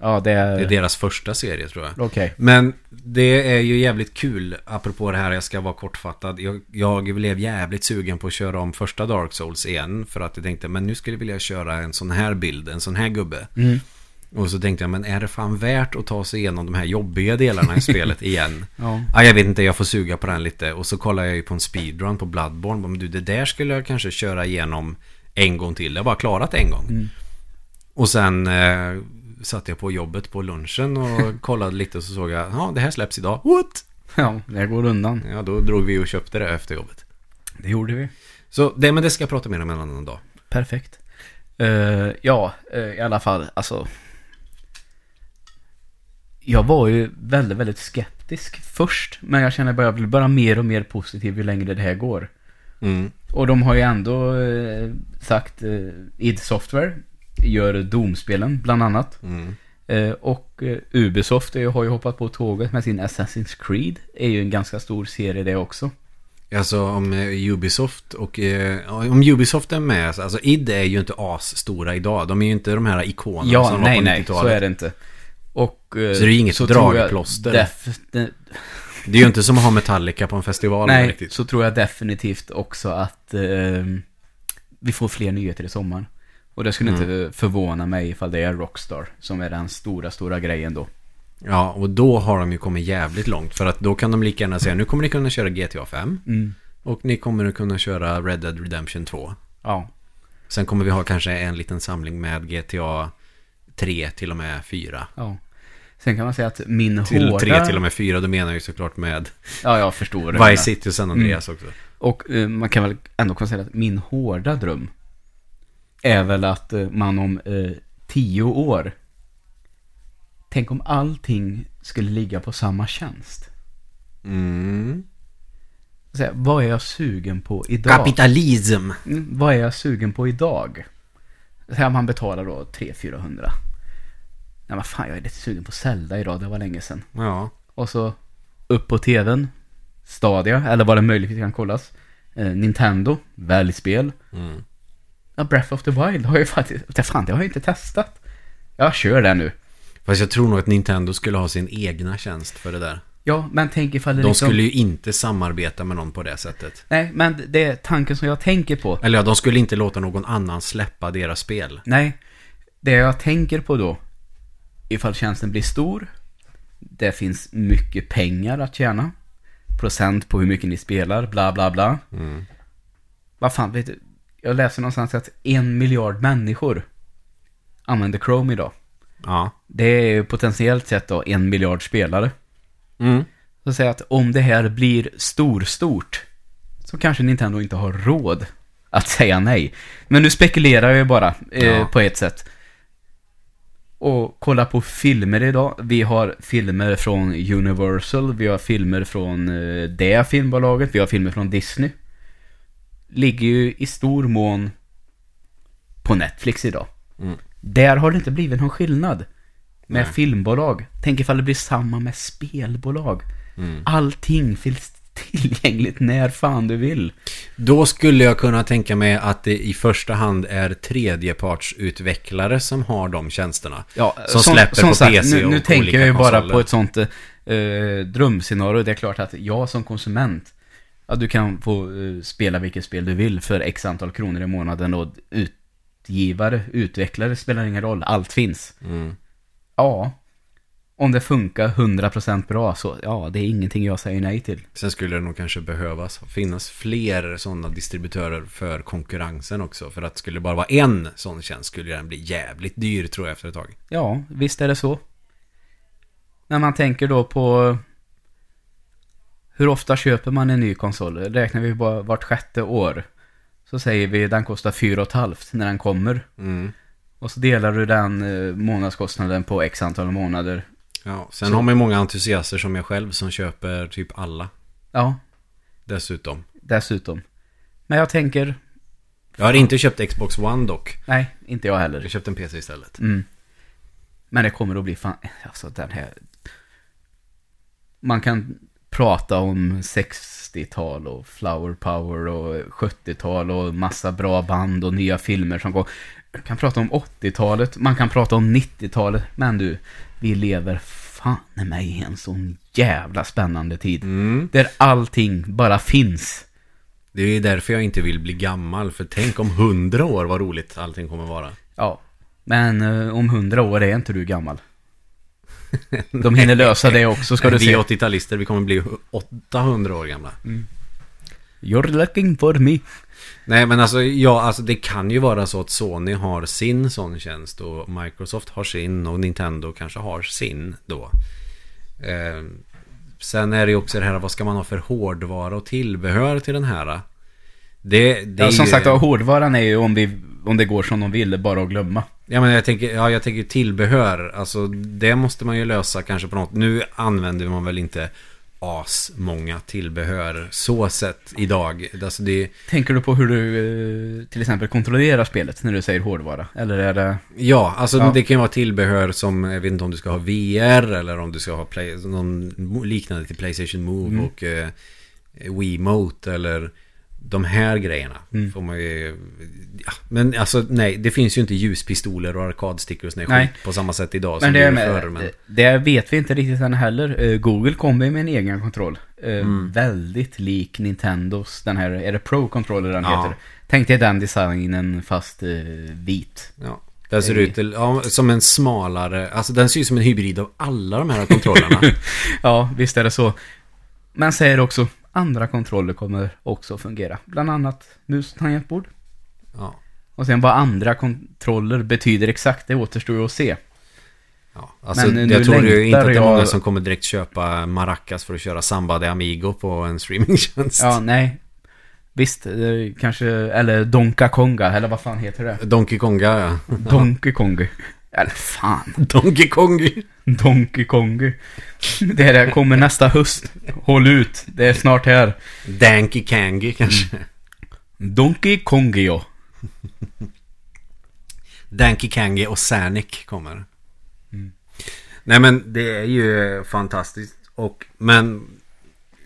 Ja, det är... Det är deras första serie tror jag. Okej. Men det är ju jävligt kul, apropå det här, jag ska vara kortfattad. Jag, jag blev jävligt sugen på att köra om första Dark Souls igen. För att jag tänkte, men nu skulle jag vilja köra en sån här bild, en sån här gubbe. Mm. Och så tänkte jag, men är det fan värt att ta sig igenom de här jobbiga delarna i spelet (laughs) igen? Ja. Ja, jag vet inte, jag får suga på den lite. Och så kollar jag ju på en speedrun på Bloodborne. Men du, det där skulle jag kanske köra igenom en gång till. Jag har bara klarat en gång. Mm. Och sen eh, satt jag på jobbet på lunchen och (laughs) kollade lite och så såg jag, ja det här släpps idag. What? Ja, det går undan. Ja, då drog vi och köpte det efter jobbet. Det gjorde vi. Så det, men det ska jag prata mer om en annan dag. Perfekt. Eh, ja, eh, i alla fall, alltså. Jag var ju väldigt, väldigt skeptisk först. Men jag känner bara, jag blir bara mer och mer positiv ju längre det här går. Mm. Och de har ju ändå eh, sagt, id Software gör Doom-spelen bland annat. Mm. Eh, och eh, Ubisoft är, ju- har ju hoppat på tåget med sin Assassin's Creed. är ju en ganska stor serie det också. Alltså om eh, Ubisoft och eh, om Ubisoft är med, så- alltså id är ju inte as-stora idag. De är ju inte de här ikonerna Ja, som nej, var på nej, 90-talet. så är det inte. Och, eh, Så det är inget tror jag dragplåster. def- det- Det är ju inte som att ha Metallica på en festival nej, riktigt. så tror jag definitivt också att eh, vi får fler nyheter i sommar. Och det skulle Mm. inte förvåna mig ifall det är Rockstar som är den stora, stora grejen då. Ja, och då har de ju kommit jävligt långt. För att då kan de lika gärna säga, nu kommer ni kunna köra GTA 5. Mm. Och ni kommer att kunna köra Red Dead Redemption 2. Ja, Sen kommer vi ha kanske en liten samling med GTA 3 till och med 4. ja. Sen kan man säga att min Till hårda... 3 till och med 4, då menar jag ju såklart med Ja, jag förstår. det. Mm. Vice City och San Andreas också. Och eh, man kan väl ändå konstatera att min hårda dröm är väl att eh, man om eh, tio år Tänk om allting skulle ligga på samma tjänst. Mm. Så här, vad är jag sugen på idag? Kapitalism! Mm, vad är jag sugen på idag? Så här, man betalar då 300-400. Nej men fan, jag är lite sugen på Zelda idag, det var länge sedan. Ja. Och så upp på tvn, Stadia, eller vad det möjligtvis kan kollas. Eh, Nintendo, välj spel. Mm. Ja, Breath of the Wild har jag faktiskt, det fan det har jag inte testat. Jag kör det nu. Fast jag tror nog att Nintendo skulle ha sin egna tjänst för det där. Ja, men tänk ifall det De liksom... skulle ju inte samarbeta med någon på det sättet. Nej, men det är tanken som jag tänker på. Eller ja, de skulle inte låta någon annan släppa deras spel. Nej, det jag tänker på då, ifall tjänsten blir stor, det finns mycket pengar att tjäna, procent på hur mycket ni spelar, bla bla bla. Mm. Vad fan, vet du, jag läser någonstans att en miljard människor använder Chrome idag. Ja. Det är ju potentiellt sett då en miljard spelare. Mm. Så jag att om det här blir storstort så kanske Nintendo inte har råd att säga nej. Men nu spekulerar jag ju bara eh, Ja. på ett sätt. Och kolla på filmer idag. Vi har filmer från Universal, vi har filmer från eh, det filmbolaget, vi har filmer från Disney. Ligger ju i stor mån på Netflix idag. Mm. Där har det inte blivit någon skillnad med Nej. filmbolag. Tänk ifall det blir samma med spelbolag. Mm. Allting finns tillgängligt när fan du vill. Då skulle jag kunna tänka mig att det i första hand är tredjepartsutvecklare som har de tjänsterna. Ja, Som släpper på sagt, PC nu, och nu tänker jag ju bara på ett sånt eh, drömscenario. Det är klart att jag som konsument, ja, du kan få eh, spela vilket spel du vill för x antal kronor i månaden och utgivare, utvecklare spelar ingen roll. Allt finns. Mm. Ja, om det funkar 100% bra så, ja, det är ingenting jag säger nej till. Sen skulle det nog kanske behövas finnas fler sådana distributörer för konkurrensen också. För att skulle det bara vara en sån tjänst skulle den bli jävligt dyr tror jag efter ett tag. Ja, visst är det så. När man tänker då på hur ofta köper man en ny konsol? Räknar vi bara vart sjätte år. Så säger vi den kostar 4 halvt när den kommer. Mm. Och så delar du den eh, månadskostnaden på x antal månader. Ja, sen Så- har man ju många entusiaster som jag själv som köper typ alla Ja, dessutom. dessutom. Men jag tänker, Jag har inte köpt Xbox One dock. nej, inte jag heller. Jag köpte en PC istället. Mm. Men det kommer att bli fan, alltså den här... Man kan prata om 60-tal och flower power och 70-tal och massa bra band och nya filmer som går. Man kan prata om 80-talet, man kan prata om 90-talet, men du, vi lever fan i mig i en sån jävla spännande tid. Mm. Där allting bara finns. Det är därför jag inte vill bli gammal. För tänk om hundra år vad roligt allting kommer vara. Ja, men eh, om hundra år är inte du gammal. De hinner lösa det också, ska du vi se. 80-talister, vi kommer bli 800 år gamla. You're looking for me. Nej men alltså, ja, alltså det kan ju vara så att Sony har sin sån tjänst och Microsoft har sin och Nintendo kanske har sin då. Eh, sen är det ju också det här, vad ska man ha för hårdvara och tillbehör till den här? Det, det Ja, som ju, sagt, hårdvaran är ju om, vi, om det går som de vill, bara att glömma. Ja men jag tänker, ja, jag tänker tillbehör, alltså det måste man ju lösa kanske på något. Nu använder man väl inte as många tillbehör så sett idag. Alltså det, Tänker du på hur du eh, till exempel kontrollerar spelet när du säger hårdvara? Eller är det... Ja, alltså Ja. det kan ju vara tillbehör som, jag vet inte om du ska ha VR eller om du ska ha play, någon liknande till Playstation Move Mm. och eh, Wiimote eller de här grejerna. Mm. Får man ju, ja, men alltså nej, det finns ju inte ljuspistoler och arkadstickor och sån Nej. skit på samma sätt idag Men som det, är med, förr. Men, det- vet vi inte riktigt än heller. Eh, Google kommer med en egen kontroll. Eh, Mm. Väldigt lik Nintendos, den här, är det Pro Controller den Ja. heter? Tänk dig den designen fast eh, vit. ja, den ser ut ja, som en smalare, alltså den ser ut som en hybrid av alla de här kontrollerna. (laughs) Ja, visst är det så. Men säger också, andra kontroller kommer också fungera. Bland annat mus och tangentbord. ja. Och sen vad andra kontroller betyder exakt, det återstår ju att se. Ja, alltså Men nu jag tror ju inte att det är många jag- som kommer direkt köpa Maracas för att köra Samba de Amigo på en streamingtjänst. Ja, nej. Visst, kanske, eller Donka Konga, eller vad fan heter det? Donkey Konga, ja. Donkey Konga. Eller fan, (laughs) Donkey Kong. Donkey Konga. Det där kommer nästa höst. Håll ut, det är snart här. Danky Kangy kanske. Donkey Konga, ja. Danky Kangy och Sanic kommer. Mm. Nej men det är ju fantastiskt. Och, men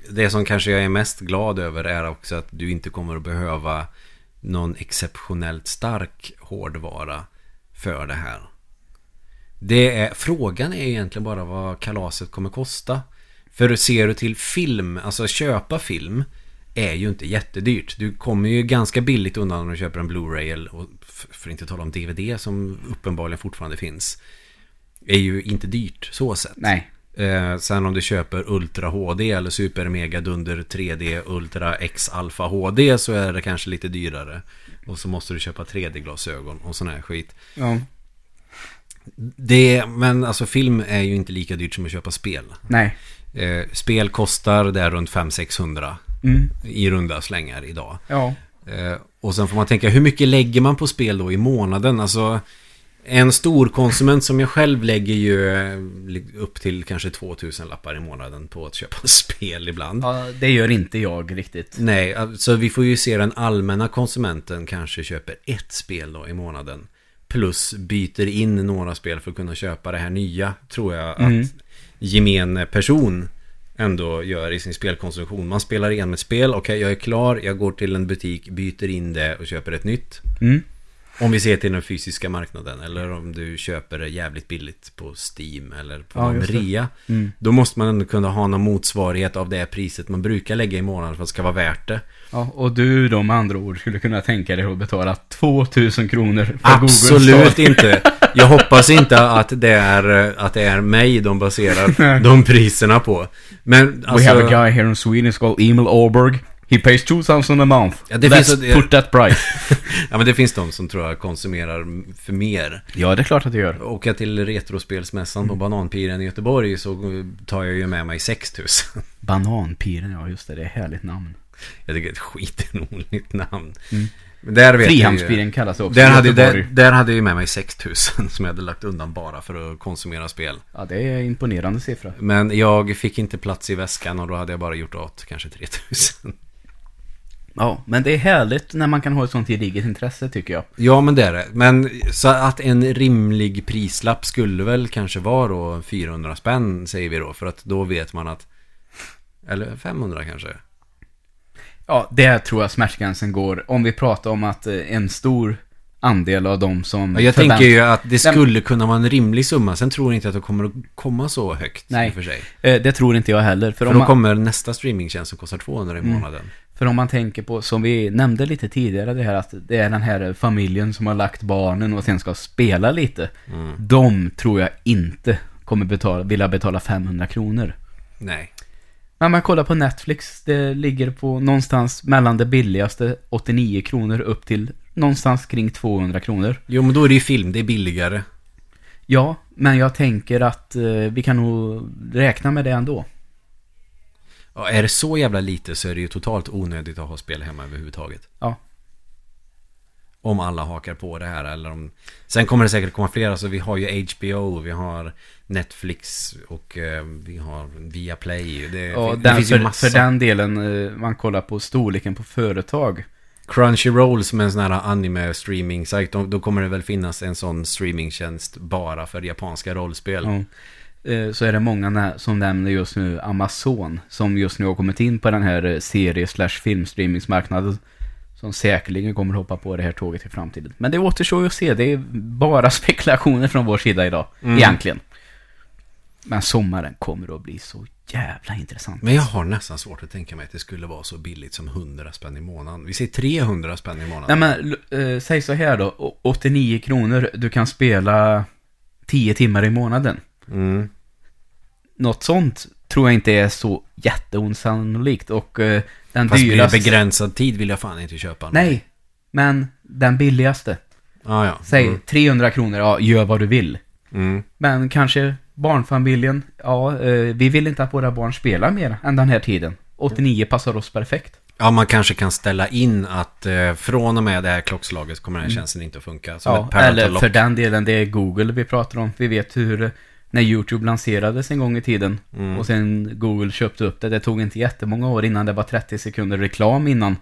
det som kanske jag är mest glad över är också att du inte kommer att behöva någon exceptionellt stark hårdvara för det här. Det är, frågan är egentligen bara vad kalaset kommer kosta. För ser du till film, alltså köpa film är ju inte jättedyrt. Du kommer ju ganska billigt undan om du köper en Blu-ray och för att inte tala om DVD som uppenbarligen fortfarande finns. Är ju inte dyrt så sett. Nej. Eh, sen om du köper Ultra HD eller Super Mega Dunder 3D Ultra X Alpha HD så är det kanske lite dyrare. Och så måste du köpa 3D-glasögon och sån här skit. Ja. Det, men alltså film är ju inte lika dyrt som att köpa spel. Nej. Eh, spel kostar där runt 500-600 Mm. i runda slängar idag. Ja. Eh, och sen får man tänka, hur mycket lägger man på spel då i månaden? Alltså, en stor konsument som jag själv lägger ju eh, upp till kanske 2000 lappar i månaden på att köpa (laughs) spel ibland. ja. Det gör inte jag riktigt. Nej, alltså vi får ju se den allmänna konsumenten kanske köper ett spel då i månaden. Plus byter in några spel för att kunna köpa det här nya, tror jag Mm. att gemene person ändå gör i sin spelkonsumtion. Man spelar igenom ett spel, okej jag är klar, jag går till en butik, byter in det och köper ett nytt. Mm. Om vi ser till den fysiska marknaden eller om du köper det jävligt billigt på Steam eller på Ja, rea. Mm. Då måste man ändå kunna ha någon motsvarighet av det priset man brukar lägga i månaden för att det ska vara värt det. Ja, och du då med andra ord skulle kunna tänka dig att betala 2000 kronor för Google Absolut inte. Jag hoppas inte att det är, att det är mig de baserar de priserna på. Men We have a alltså, guy here in Sweden, called Emil Orberg. He pays 2000 a month. Ja, det Let's finns- put that price. (laughs) ja, men det finns de som tror jag konsumerar för mer. ja, det är klart att det gör. Åker jag till Retrospelsmässan på Bananpiren i Göteborg så tar jag ju med mig 6000. (laughs) Bananpiren, ja just det, det är ett härligt namn. Jag tycker det är ett skitroligt namn. Mm. Där vet Frihamnspiren kallas det också. Där hade, där, där hade jag ju med mig 6000 (laughs) som jag hade lagt undan bara för att konsumera spel. Ja, det är en imponerande siffra. Men jag fick inte plats i väskan och då hade jag bara gjort åt kanske 3000. Ja, men det är härligt när man kan ha ett sånt gediget intresse tycker jag. Ja men det är det. Men så att en rimlig prislapp skulle väl kanske vara då 400 spänn säger vi då. För att då vet man att... Eller 500 kanske. Ja, det tror jag smärtgränsen går. Om vi pratar om att eh, en stor andel av de som... Ja, jag förvänt- tänker ju att det skulle kunna vara en rimlig summa. Sen tror jag inte att det kommer att komma så högt. Nej. För sig. Eh, Det tror inte jag heller. För, För då man, kommer nästa streamingtjänst som kostar 200 i Mm. För om man tänker på, som vi nämnde lite tidigare, det här att det är den här familjen som har lagt barnen och sen ska spela lite. Mm. De tror jag inte kommer betala, vilja betala 500 kronor. Nej. Men man kollar på Netflix, det ligger på någonstans mellan det billigaste 89 kronor upp till någonstans kring 200 kronor. Jo men då är det ju film, det är billigare. Ja, men jag tänker att eh, vi kan nog räkna med det ändå. Ja, är det så jävla lite så är det ju totalt onödigt att ha spel hemma överhuvudtaget. Ja. Om alla hakar på det här eller om... Sen kommer det säkert komma fler, alltså vi har ju HBO, vi har Netflix och eh, vi har Viaplay. Det, Ja, det den, finns ju för, massa. för den delen, eh, man kollar på storleken på företag. Crunchyroll som är en sån här anime-streaming-sajt, då, då kommer det väl finnas en sån streamingtjänst bara för japanska rollspel. Ja. Eh, Så är det många som nämner just nu Amazon, som just nu har kommit in på den här eh, serie slash filmstreamingsmarknaden. Som säkerligen kommer hoppa på det här tåget i framtiden. Men det återstår ju att se, det är bara (laughs) spekulationer från vår sida idag, Mm. egentligen. Men sommaren kommer att bli så jävla intressant. Men jag har nästan svårt att tänka mig att det skulle vara så billigt som 100 spänn i månaden. Vi säger 300 spänn i månaden. Nej men, eh, säg så här då, Å- 89 kronor, du kan spela 10 timmar i månaden. Mm. Något sånt tror jag inte är så jätteosannolikt och eh, den Fast dyraste... begränsad tid vill jag fan inte köpa. Nej, men den billigaste. Ah, ja. Säg Mm. 300 kronor, ja, gör vad du vill. Mm. Men kanske barnfamiljen, ja, eh, vi vill inte att våra barn spelar mer än den här tiden. 89 passar oss perfekt. Ja, man kanske kan ställa in att eh, från och med det här klockslaget kommer den här tjänsten inte att funka. Som Mm. Ja, eller för den delen, det är Google vi pratar om. Vi vet hur, när YouTube lanserades en gång i tiden Mm. och sen Google köpte upp det, det tog inte jättemånga år innan det var 30 sekunder reklam innan.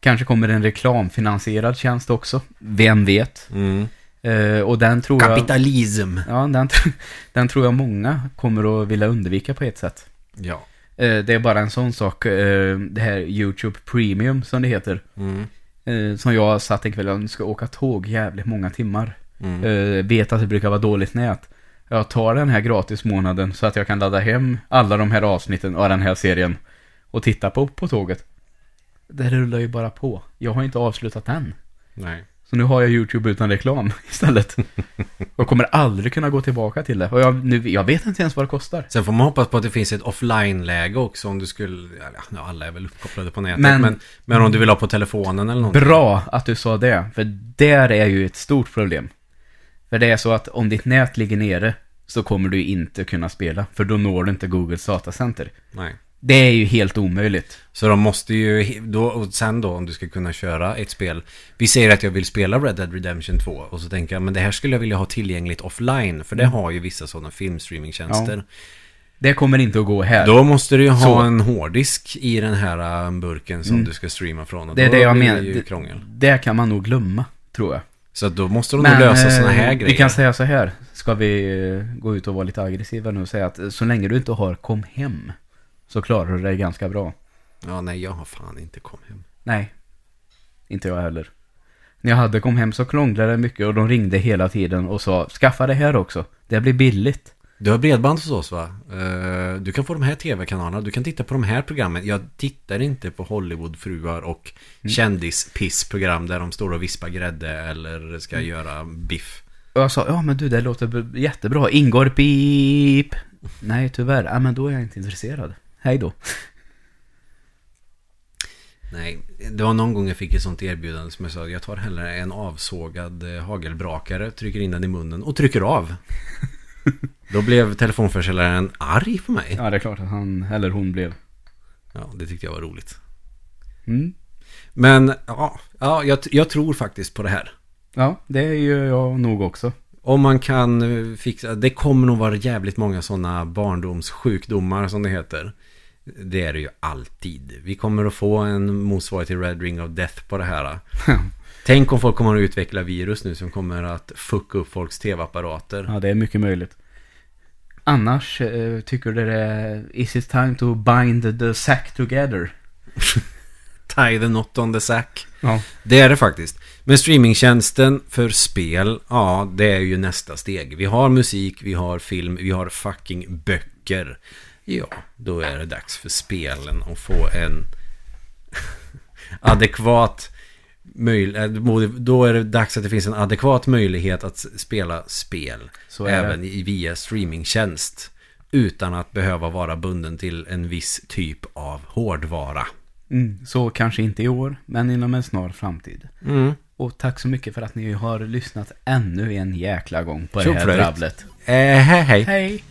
Kanske kommer en reklamfinansierad tjänst också, vem vet? Mm. Eh, och den tror jag... Kapitalism. Ja, den, (laughs) den tror jag många kommer att vilja undvika på ett sätt. Ja. Eh, det är bara en sån sak, eh, det här YouTube Premium som det heter. Mm. Som jag satt en kväll, jag ska åka tåg jävligt många timmar. Mm. Vet att det brukar vara dåligt nät. Jag tar den här gratismånaden så att jag kan ladda hem alla de här avsnitten av den här serien. Och titta på på tåget. Det rullar ju bara på. Jag har inte avslutat den. Nej. Så nu har jag YouTube utan reklam (laughs) istället. Och kommer aldrig kunna gå tillbaka till det. Och jag, nu, jag vet inte ens vad det kostar. Sen får man hoppas på att det finns ett offline-läge också om du skulle... Ja, alla är väl uppkopplade på nätet. Men- Men, men, om du vill ha på telefonen eller någonting. Bra att du sa det, för där är ju ett stort problem. För det är så att om ditt nät ligger nere så kommer du inte kunna spela, för då når du inte Googles datacenter. Nej. Det är ju helt omöjligt. Så de måste ju, då, och sen då om du ska kunna köra ett spel. Vi säger att jag vill spela Red Dead Redemption 2 och så tänker jag men det här skulle jag vilja ha tillgängligt offline. För det Mm. har ju vissa sådana filmstreamingtjänster. Det kommer inte att gå här. Då måste du ju ha Så. en hårddisk i den här äh, burken som Mm. du ska streama från. Och det är det jag menar. Det, det kan man nog glömma, tror jag. Så då måste de nog lösa sådana här eh, grejer. Vi kan säga så här. Ska vi eh, gå ut och vara lite aggressiva nu och säga att eh, så länge du inte har kom hem så klarar du dig ganska bra. Ja, nej, jag har fan inte kommit hem. Nej, inte jag heller. När jag hade kom hem så krånglade det mycket och de ringde hela tiden och sa skaffa det här också. Det blir billigt. Du har bredband hos oss va? Eh, Du kan få de här tv-kanalerna, du kan titta på de här programmen. Jag tittar inte på Hollywoodfruar och kändispissprogram där de står och vispar grädde eller ska göra biff. Och jag sa, ja men du det låter jättebra. Ingår pip. Nej tyvärr, ja men då är jag inte intresserad. Hej då. Nej, det var någon gång jag fick ett sånt erbjudande som jag sa jag tar hellre en avsågad eh, hagelbrakare, trycker in den i munnen och trycker av. (laughs) Då blev telefonförsäljaren arg på mig. Ja det är klart att han eller hon blev. Ja, det tyckte jag var roligt. Mm. Men ja, ja jag, jag tror faktiskt på det här. Ja, det gör jag nog också. Om man kan eh, fixa, det kommer nog vara jävligt många sådana barndomssjukdomar som det heter. Det är det ju alltid. Vi kommer att få en motsvarighet till Red Ring of Death på det här. (laughs) Tänk om folk kommer att utveckla virus nu som kommer att fucka upp folks tv-apparater. Ja, det är mycket möjligt. Annars eh, tycker du det är Is it time to bind the sack together? (laughs) Tie the knot on the sack. Ja. Det är det faktiskt. Men streamingtjänsten för spel, ja, det är ju nästa steg. Vi har musik, vi har film, vi har fucking böcker. Ja, då är det dags för spelen att få en (laughs) adekvat. Då är det dags att det finns en adekvat möjlighet att spela spel. Även i, via streamingtjänst. Utan att behöva vara bunden till en viss typ av hårdvara. Mm, så kanske inte i år, men inom en snar framtid. Mm. Och tack så mycket för att ni har lyssnat ännu en jäkla gång på det Tjoflöjt. här drabblet. Eh, hej hej. Hej!